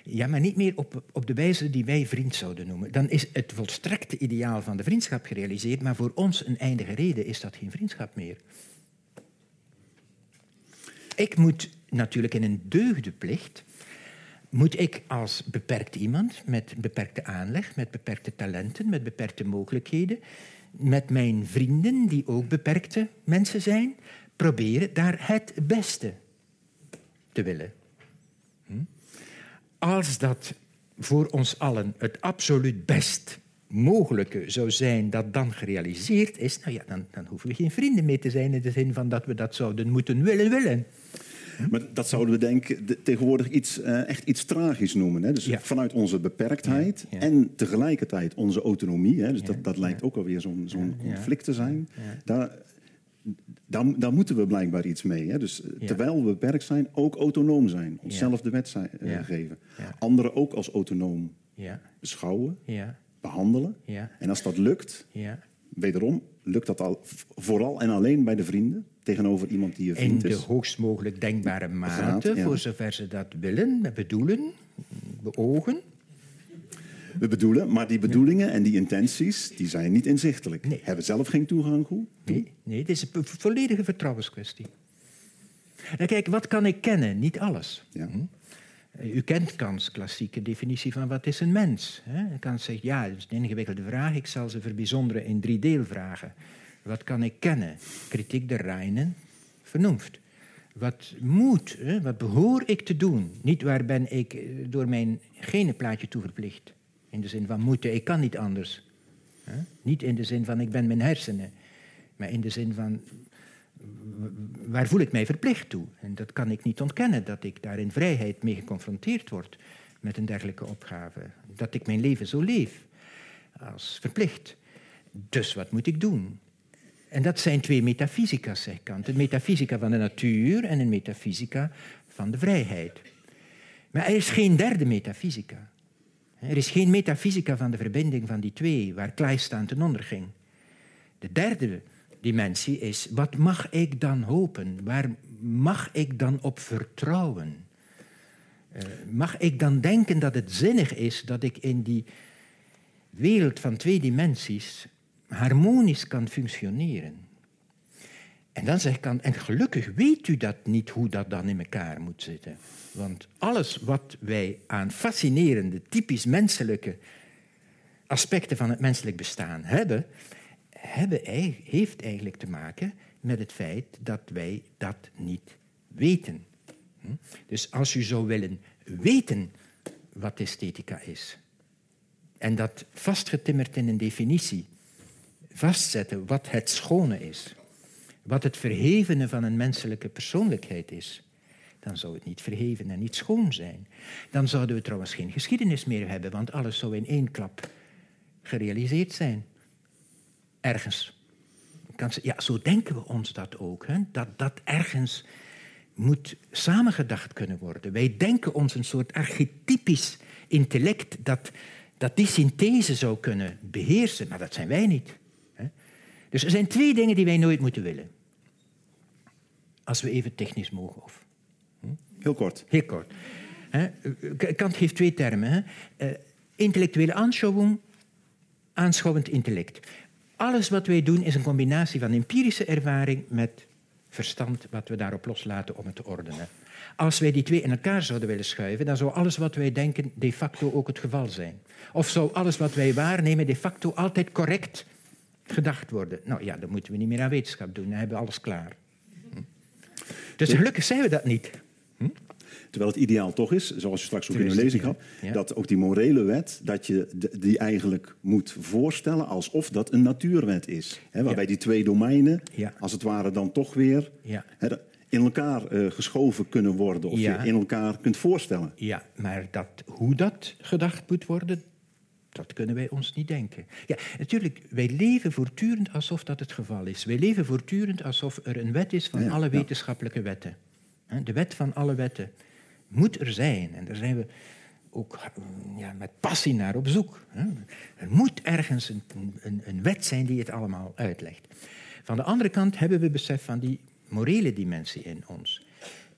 Ja, maar niet meer op, op de wijze die wij vriend zouden noemen. Dan is het volstrekte ideaal van de vriendschap gerealiseerd, maar voor ons een eindige reden is dat geen vriendschap meer. Ik moet natuurlijk in een deugdeplicht, moet ik als beperkt iemand met beperkte aanleg, met beperkte talenten, met beperkte mogelijkheden, met mijn vrienden die ook beperkte mensen zijn, proberen daar het beste te willen. Hm? Als dat voor ons allen het absoluut best mogelijke zou zijn dat dan gerealiseerd is, nou ja, dan, dan hoeven we geen vrienden meer te zijn in de zin van dat we dat zouden moeten willen willen. Hm? Maar dat zouden we denk tegenwoordig iets, uh, echt iets tragisch noemen. Hè? Dus ja. vanuit onze beperktheid ja, ja. en tegelijkertijd onze autonomie. Hè? Dus dat, dat lijkt ook alweer zo'n zo'n conflict te zijn. Daar, daar, daar, moeten we blijkbaar iets mee. Hè? Dus ja. terwijl we beperkt zijn, ook autonoom zijn. Onszelf de wet zijn, uh, geven. Anderen ook als autonoom beschouwen, behandelen. En als dat lukt, wederom, lukt dat al vooral en alleen bij de vrienden. Tegenover iemand die je vriend is. In de hoogst mogelijk denkbare mate, voor zover ze dat willen, bedoelen, beogen. We bedoelen, maar die bedoelingen en die intenties, die zijn niet inzichtelijk. Nee. Hebben zelf geen toegang toe. Nee, nee, het is een volledige vertrouwenskwestie. Nou, kijk, wat kan ik kennen? Niet alles. Ja. Hm? U kent Kants klassieke definitie van wat is een mens. Hè? Kant zegt, ja, dat is een ingewikkelde vraag. Ik zal ze verbijzonderen in drie deelvragen. Wat kan ik kennen? Kritiek der Reinen, vernoemd. Wat moet, hè? wat behoor ik te doen? Niet waar ben ik eh, door mijn genenplaatje toe verplicht. In de zin van moeten, ik kan niet anders. Niet in de zin van ik ben mijn hersenen. Maar in de zin van waar voel ik mij verplicht toe? En dat kan ik niet ontkennen, dat ik daar in vrijheid mee geconfronteerd word met een dergelijke opgave. Dat ik mijn leven zo leef, als verplicht. Dus wat moet ik doen? En dat zijn twee metafysica's, zegt Kant. Een metafysica van de natuur en een metafysica van de vrijheid. Maar er is geen derde metafysica. Er is geen metafysica van de verbinding van die twee, waar Kleist aan ten onder ging. De derde dimensie is, wat mag ik dan hopen? Waar mag ik dan op vertrouwen? Uh, mag ik dan denken dat het zinnig is dat ik in die wereld van twee dimensies harmonisch kan functioneren? En dan zeg ik aan, en gelukkig weet u dat niet hoe dat dan in elkaar moet zitten. Want alles wat wij aan fascinerende, typisch menselijke aspecten van het menselijk bestaan hebben, hebben, heeft eigenlijk te maken met het feit dat wij dat niet weten. Hm? Dus als u zou willen weten wat esthetica is, en dat vastgetimmerd in een definitie, vastzetten wat het schone is, wat het verhevene van een menselijke persoonlijkheid is, dan zou het niet verheven en niet schoon zijn. Dan zouden we trouwens geen geschiedenis meer hebben, want alles zou in één klap gerealiseerd zijn ergens. Ja, zo denken we ons dat ook. Hè? Dat dat ergens moet samengedacht kunnen worden. Wij denken ons een soort archetypisch intellect dat, dat die synthese zou kunnen beheersen, maar dat zijn wij niet. Hè? Dus er zijn twee dingen die wij nooit moeten willen. Als we even technisch mogen. Of? Heel kort. Heel kort. Kant geeft twee termen. Uh, intellectuele aanschouwing, aanschouwend intellect. Alles wat wij doen is een combinatie van empirische ervaring met verstand wat we daarop loslaten om het te ordenen. Als wij die twee in elkaar zouden willen schuiven, dan zou alles wat wij denken de facto ook het geval zijn. Of zou alles wat wij waarnemen de facto altijd correct gedacht worden. Nou ja, dan moeten we niet meer aan wetenschap doen, dan hebben we alles klaar. Dus gelukkig zijn we dat niet. Terwijl het ideaal toch is, zoals je straks ook in de lezing had, dat ook die morele wet, dat je die eigenlijk moet voorstellen alsof dat een natuurwet is. Hè, waarbij die twee domeinen, als het ware, dan toch weer hè, in elkaar uh, geschoven kunnen worden. Of je in elkaar kunt voorstellen. Ja, maar dat, hoe dat gedacht moet worden, dat kunnen wij ons niet denken. Ja, natuurlijk, wij leven voortdurend alsof dat het geval is. Wij leven voortdurend alsof er een wet is van alle wetenschappelijke wetten. De wet van alle wetten moet er zijn. En daar zijn we ook ja, met passie naar op zoek. Er moet ergens een, een, wet zijn die het allemaal uitlegt. Van de andere kant hebben we besef van die morele dimensie in ons.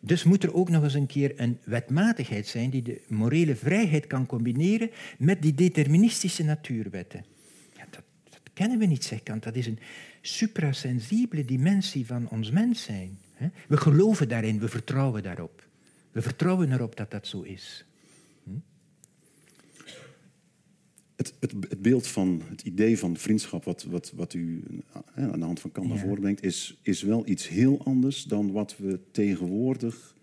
Dus moet er ook nog eens een keer een wetmatigheid zijn die de morele vrijheid kan combineren met die deterministische natuurwetten. Dat, kennen we niet, zegt. Dat is een suprasensibele dimensie van ons mens zijn. We geloven daarin, we vertrouwen daarop. We vertrouwen erop dat dat zo is. Hm? Het, het, het, beeld van het idee van vriendschap, wat, wat, wat u aan de hand van Kant naar voren brengt, is, is wel iets heel anders dan wat we tegenwoordig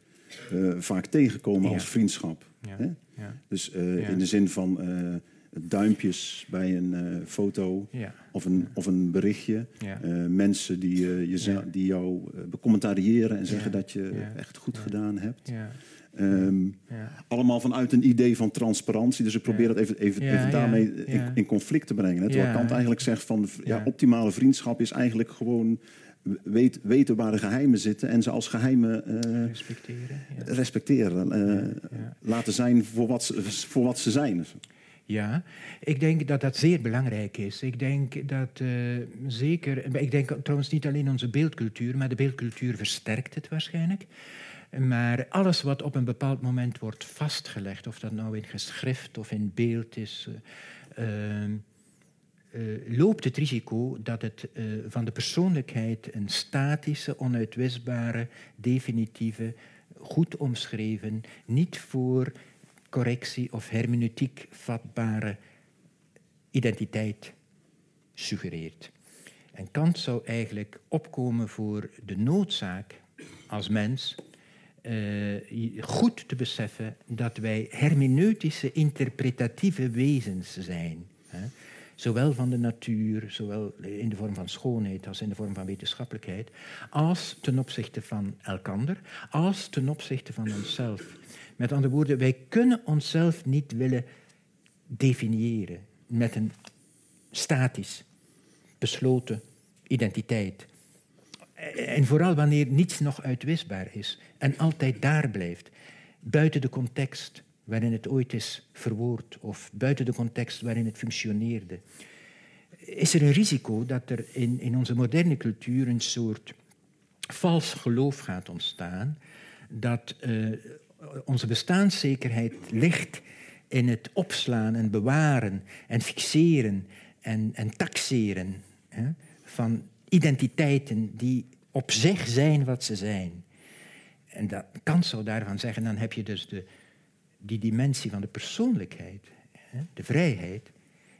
uh, vaak tegenkomen als vriendschap. Hè? Dus uh, in de zin van uh, duimpjes bij een uh, foto of, een, of een berichtje. Uh, mensen die, uh, je, die jou becommentariëren en zeggen dat je echt goed gedaan hebt. Um, allemaal vanuit een idee van transparantie. Dus ik probeer dat even, even, even daarmee in, in, conflict te brengen. Hè? Terwijl Kant eigenlijk zegt van ja, optimale vriendschap is eigenlijk gewoon weet, weten waar de geheimen zitten en ze als geheimen respecteren. respecteren laten zijn voor wat, ze, voor wat ze zijn. Ja, ik denk dat dat zeer belangrijk is. Ik denk dat uh, zeker, ik denk trouwens niet alleen onze beeldcultuur, maar de beeldcultuur versterkt het waarschijnlijk. Maar alles wat op een bepaald moment wordt vastgelegd, of dat nou in geschrift of in beeld is, uh, uh, loopt het risico dat het van de persoonlijkheid een statische, onuitwisbare, definitieve, goed omschreven, niet voor correctie of hermeneutiek vatbare identiteit suggereert. En Kant zou eigenlijk opkomen voor de noodzaak als mens uh, goed te beseffen dat wij hermeneutische, interpretatieve wezens zijn. Hè? Zowel van de natuur, zowel in de vorm van schoonheid als in de vorm van wetenschappelijkheid, als ten opzichte van elkander, als ten opzichte van onszelf. Met andere woorden, wij kunnen onszelf niet willen definiëren met een statisch, besloten identiteit. En vooral wanneer niets nog uitwisbaar is en altijd daar blijft, buiten de context waarin het ooit is verwoord of buiten de context waarin het functioneerde, is er een risico dat er in, in onze moderne cultuur een soort vals geloof gaat ontstaan dat uh, onze bestaanszekerheid ligt in het opslaan en bewaren en fixeren en, en taxeren hè, van identiteiten die op zich zijn wat ze zijn. En dat Kant zou daarvan zeggen, dan heb je dus de, die dimensie van de persoonlijkheid, hè, de vrijheid,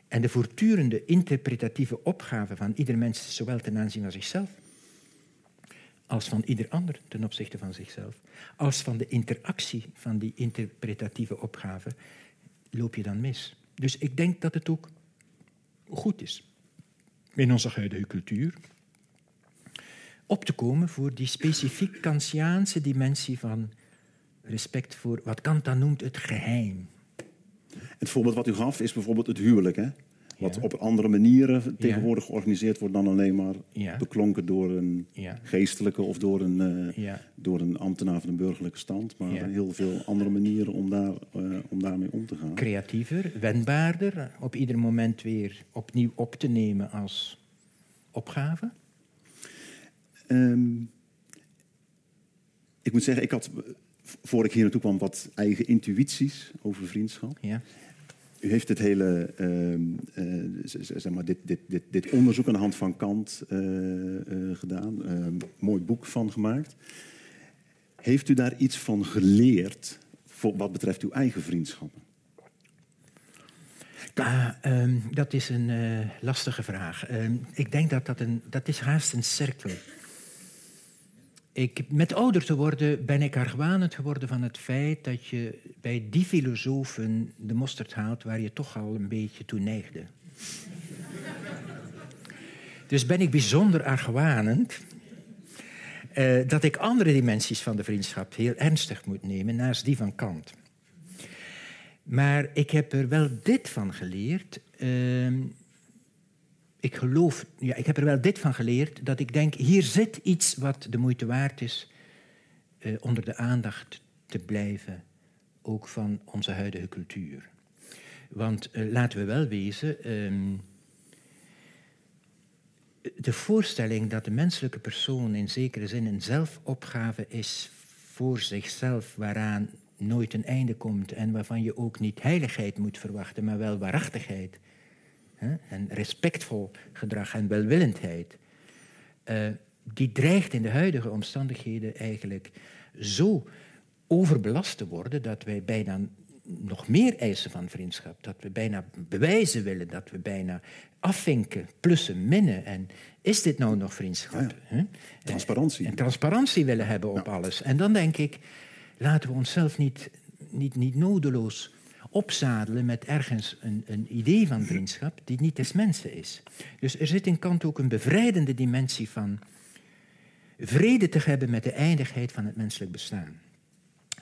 en de voortdurende interpretatieve opgave van ieder mens, zowel ten aanzien van zichzelf, als van ieder ander ten opzichte van zichzelf, als van de interactie van die interpretatieve opgave, loop je dan mis. Dus ik denk dat het ook goed is in onze huidige cultuur op te komen voor die specifiek Kantiaanse dimensie van respect voor wat Kant dan noemt het geheim. Het voorbeeld wat u gaf is bijvoorbeeld het huwelijk. Hè? Wat op andere manieren tegenwoordig georganiseerd wordt dan alleen maar beklonken door een geestelijke of door een, uh, door een ambtenaar van een burgerlijke stand. Maar heel veel andere manieren om, daar, uh, om daarmee om te gaan. Creatiever, wendbaarder, op ieder moment weer opnieuw op te nemen als opgave. Um, ik moet zeggen, ik had, voor ik hier naartoe kwam, wat eigen intuïties over vriendschap. Ja. U heeft het hele, uh, uh, zeg maar, dit, dit, dit, dit, onderzoek aan de hand van Kant uh, gedaan. mooi boek van gemaakt. Heeft u daar iets van geleerd voor wat betreft uw eigen vriendschappen? Uh, um, dat is een lastige vraag. Ehm, ik denk dat dat een, dat is haast een cirkel ik, met ouder te worden ben ik argwanend geworden van het feit dat je bij die filosofen de mosterd haalt waar je toch al een beetje toe neigde. dus ben ik bijzonder argwanend uh, dat ik andere dimensies van de vriendschap heel ernstig moet nemen naast die van Kant. Maar ik heb er wel dit van geleerd. Uh, ik geloof, ja, ik heb er wel dit van geleerd, dat ik denk, hier zit iets wat de moeite waard is uh, onder de aandacht te blijven, ook van onze huidige cultuur. Want uh, laten we wel wezen, um, de voorstelling dat de menselijke persoon in zekere zin een zelfopgave is voor zichzelf, waaraan nooit een einde komt en waarvan je ook niet heiligheid moet verwachten, maar wel waarachtigheid en respectvol gedrag en welwillendheid, uh, die dreigt in de huidige omstandigheden eigenlijk zo overbelast te worden dat wij bijna nog meer eisen van vriendschap. Dat we bijna bewijzen willen, dat we bijna afvinken, plussen, minnen. En is dit nou nog vriendschap? Ja, Transparantie. En, transparantie willen hebben op alles. En dan denk ik, laten we onszelf niet, niet, niet nodeloos opzadelen met ergens een, een, idee van vriendschap die niet des mensen is. Dus er zit in Kant ook een bevrijdende dimensie van vrede te hebben met de eindigheid van het menselijk bestaan.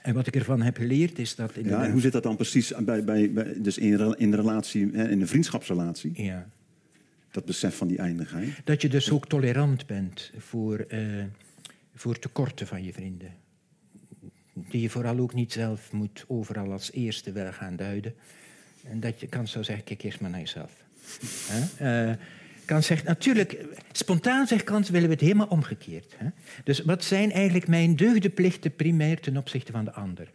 En wat ik ervan heb geleerd is dat... In ja, en hoe zit dat dan precies bij, bij, bij dus in, in de relatie, in de vriendschapsrelatie? Ja. Dat besef van die eindigheid. Dat je dus ook tolerant bent voor, uh, voor tekorten van je vrienden die je vooral ook niet zelf moet overal als eerste wel gaan duiden. En dat je kan zo zeggen, kijk eerst maar naar jezelf. uh, Kant zegt natuurlijk, spontaan zegt Kant willen we het helemaal omgekeerd. Hè? Dus wat zijn eigenlijk mijn deugdenplichten primair ten opzichte van de ander?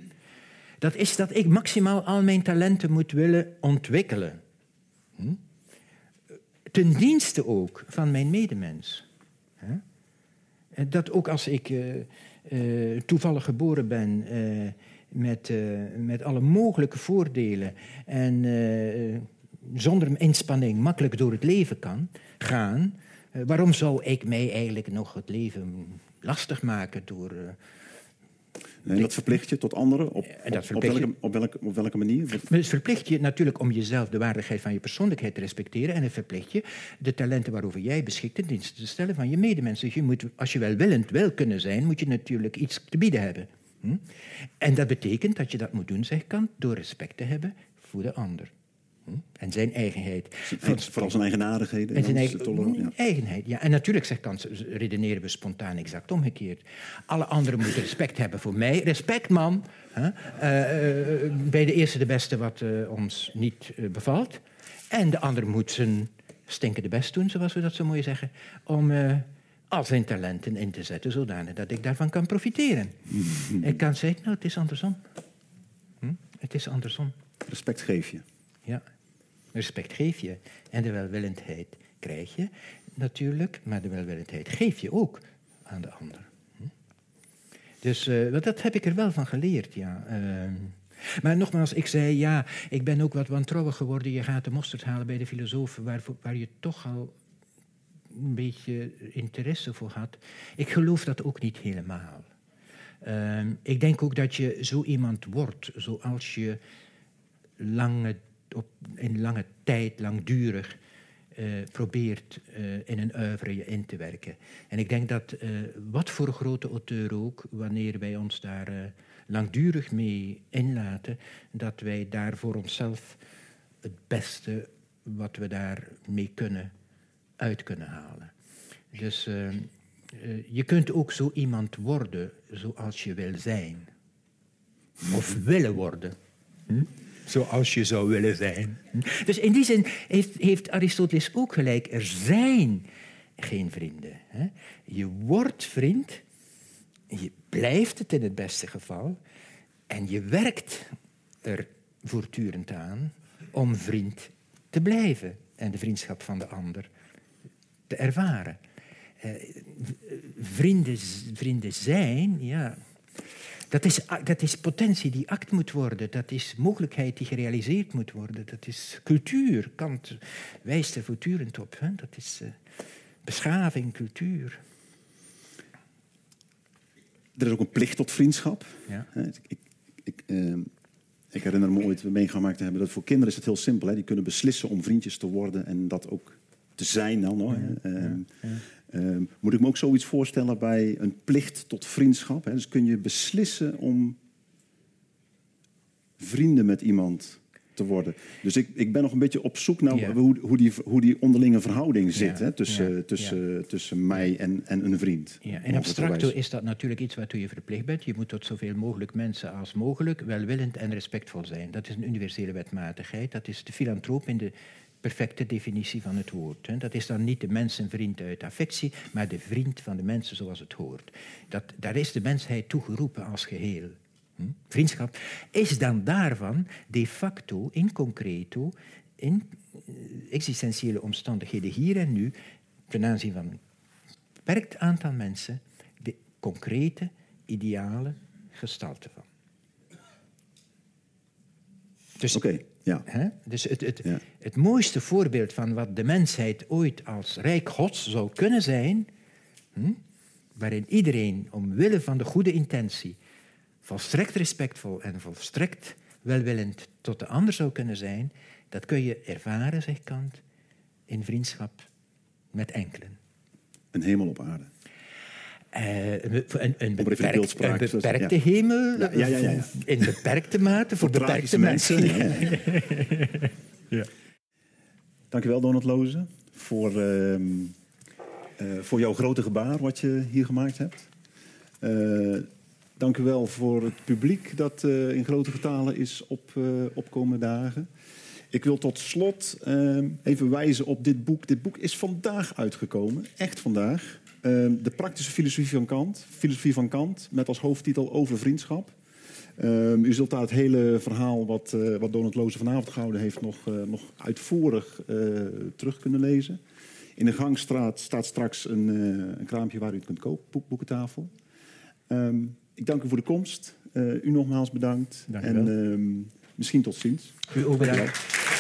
Dat is dat ik maximaal al mijn talenten moet willen ontwikkelen. Hm? Ten dienste ook van mijn medemens. Hè? Dat ook als ik uh, uh, toevallig geboren ben uh, met, met alle mogelijke voordelen en zonder inspanning makkelijk door het leven kan gaan, waarom zou ik mij eigenlijk nog het leven lastig maken door en dat verplicht je tot anderen? Op, op, op, welke, op, welke, op welke manier? Het verplicht je natuurlijk om jezelf de waardigheid van je persoonlijkheid te respecteren. En het verplicht je de talenten waarover jij beschikt in dienst te stellen van je medemensen. Dus je moet, als je welwillend wil kunnen zijn, moet je natuurlijk iets te bieden hebben. Hm? En dat betekent dat je dat moet doen, zeg Kant, door respect te hebben voor de ander. En zijn eigenheid. Vooral zijn eigenaardigheden. En zijn eigen, ja. eigenheid, ja. En natuurlijk, zegt Kant, redeneren we spontaan exact omgekeerd. Alle anderen moeten respect (laughs) hebben voor mij. Respect, man. Huh? Uh, uh, bij de eerste de beste wat uh, ons niet bevalt. En de ander moet zijn stinkende best doen, zoals we dat zo mooi zeggen. Om al zijn talenten in te zetten, zodanig dat ik daarvan kan profiteren. Ik kan zeggen, nou, het is andersom. Hm? Het is andersom. Respect geef je. Ja. Respect geef je en de welwillendheid krijg je natuurlijk, maar de welwillendheid geef je ook aan de ander. Hm? Dus uh, dat heb ik er wel van geleerd, ja. Uh, maar nogmaals, ik zei ja, ik ben ook wat wantrouwig geworden. Je gaat de mosterd halen bij de filosofen waar, waar je toch al een beetje interesse voor had. Ik geloof dat ook niet helemaal. Uh, ik denk ook dat je zo iemand wordt, zoals je lange op, in lange tijd, langdurig, uh, probeert uh, in een oeuvre je in te werken. En ik denk dat, uh, wat voor grote auteur ook, wanneer wij ons daar langdurig mee inlaten, dat wij daar voor onszelf het beste wat we daarmee kunnen, uit kunnen halen. Dus je kunt ook zo iemand worden zoals je wil zijn. Of willen worden. Hm? Zoals je zou willen zijn. Dus in die zin heeft, Aristoteles ook gelijk. Er zijn geen vrienden. Hè? Je wordt vriend, je blijft het in het beste geval, en je werkt er voortdurend aan om vriend te blijven en de vriendschap van de ander te ervaren. Eh, vrienden, vrienden zijn, ja, dat is, dat is potentie die act moet worden. Dat is mogelijkheid die gerealiseerd moet worden. Dat is cultuur. Kant wijst er voortdurend op. Hè? Dat is uh, beschaving, cultuur. Er is ook een plicht tot vriendschap. Ja. Ik, ik, uh, ik, herinner me ooit meegemaakt te hebben dat voor kinderen is het heel simpel. Hè? Die kunnen beslissen om vriendjes te worden en dat ook te zijn dan. Hoor. Ja, ja, Uh, moet ik me ook zoiets voorstellen bij een plicht tot vriendschap? Hè? Dus kun je beslissen om vrienden met iemand te worden. Dus ik, ik ben nog een beetje op zoek naar hoe, hoe, die, hoe die onderlinge verhouding zit hè? tussen, tussen, tussen mij en, en een vriend. Ja. In abstracto is dat natuurlijk iets waartoe je verplicht bent. Je moet tot zoveel mogelijk mensen als mogelijk welwillend en respectvol zijn. Dat is een universele wetmatigheid. Dat is de filantroop in de perfecte definitie van het woord. Dat is dan niet de mensenvriend uit affectie, maar de vriend van de mensen zoals het hoort. Dat, daar is de mensheid toegeroepen als geheel. Vriendschap is dan daarvan de facto, in concreto, in eh, existentiële omstandigheden hier en nu, ten aanzien van een beperkt aantal mensen, de concrete, ideale gestalte van. Dus, Oké. Ja. Hè? Dus het, het, het mooiste voorbeeld van wat de mensheid ooit als rijk gods zou kunnen zijn, hm? waarin iedereen omwille van de goede intentie volstrekt respectvol en volstrekt welwillend tot de ander zou kunnen zijn, dat kun je ervaren, zegt Kant, in vriendschap met enkelen. Een hemel op aarde. Uh, een, een, beperkt, een beperkte ja. hemel, ja, ja, in beperkte mate, voor, voor beperkte mensen. (laughs) ja. Dankjewel, Donald Lozen, voor, uh, uh, voor jouw grote gebaar wat je hier gemaakt hebt. Uh, dank u wel voor het publiek dat in grote getalen is op, opkomen dagen. Ik wil tot slot ehm, even wijzen op dit boek. Dit boek is vandaag uitgekomen, echt vandaag. Ehm, de praktische filosofie van Kant. Filosofie van Kant, met als hoofdtitel Over vriendschap. Ehm, u zult daar het hele verhaal wat, uh, wat Donald Loze vanavond gehouden heeft... nog, uh, nog uitvoerig uh, terug kunnen lezen. In de gangstraat staat straks een, een kraampje waar u het kunt kopen, boek, boekentafel. Um, ik dank u voor de komst. u nogmaals bedankt. Dank en misschien tot ziens. U ook bedankt.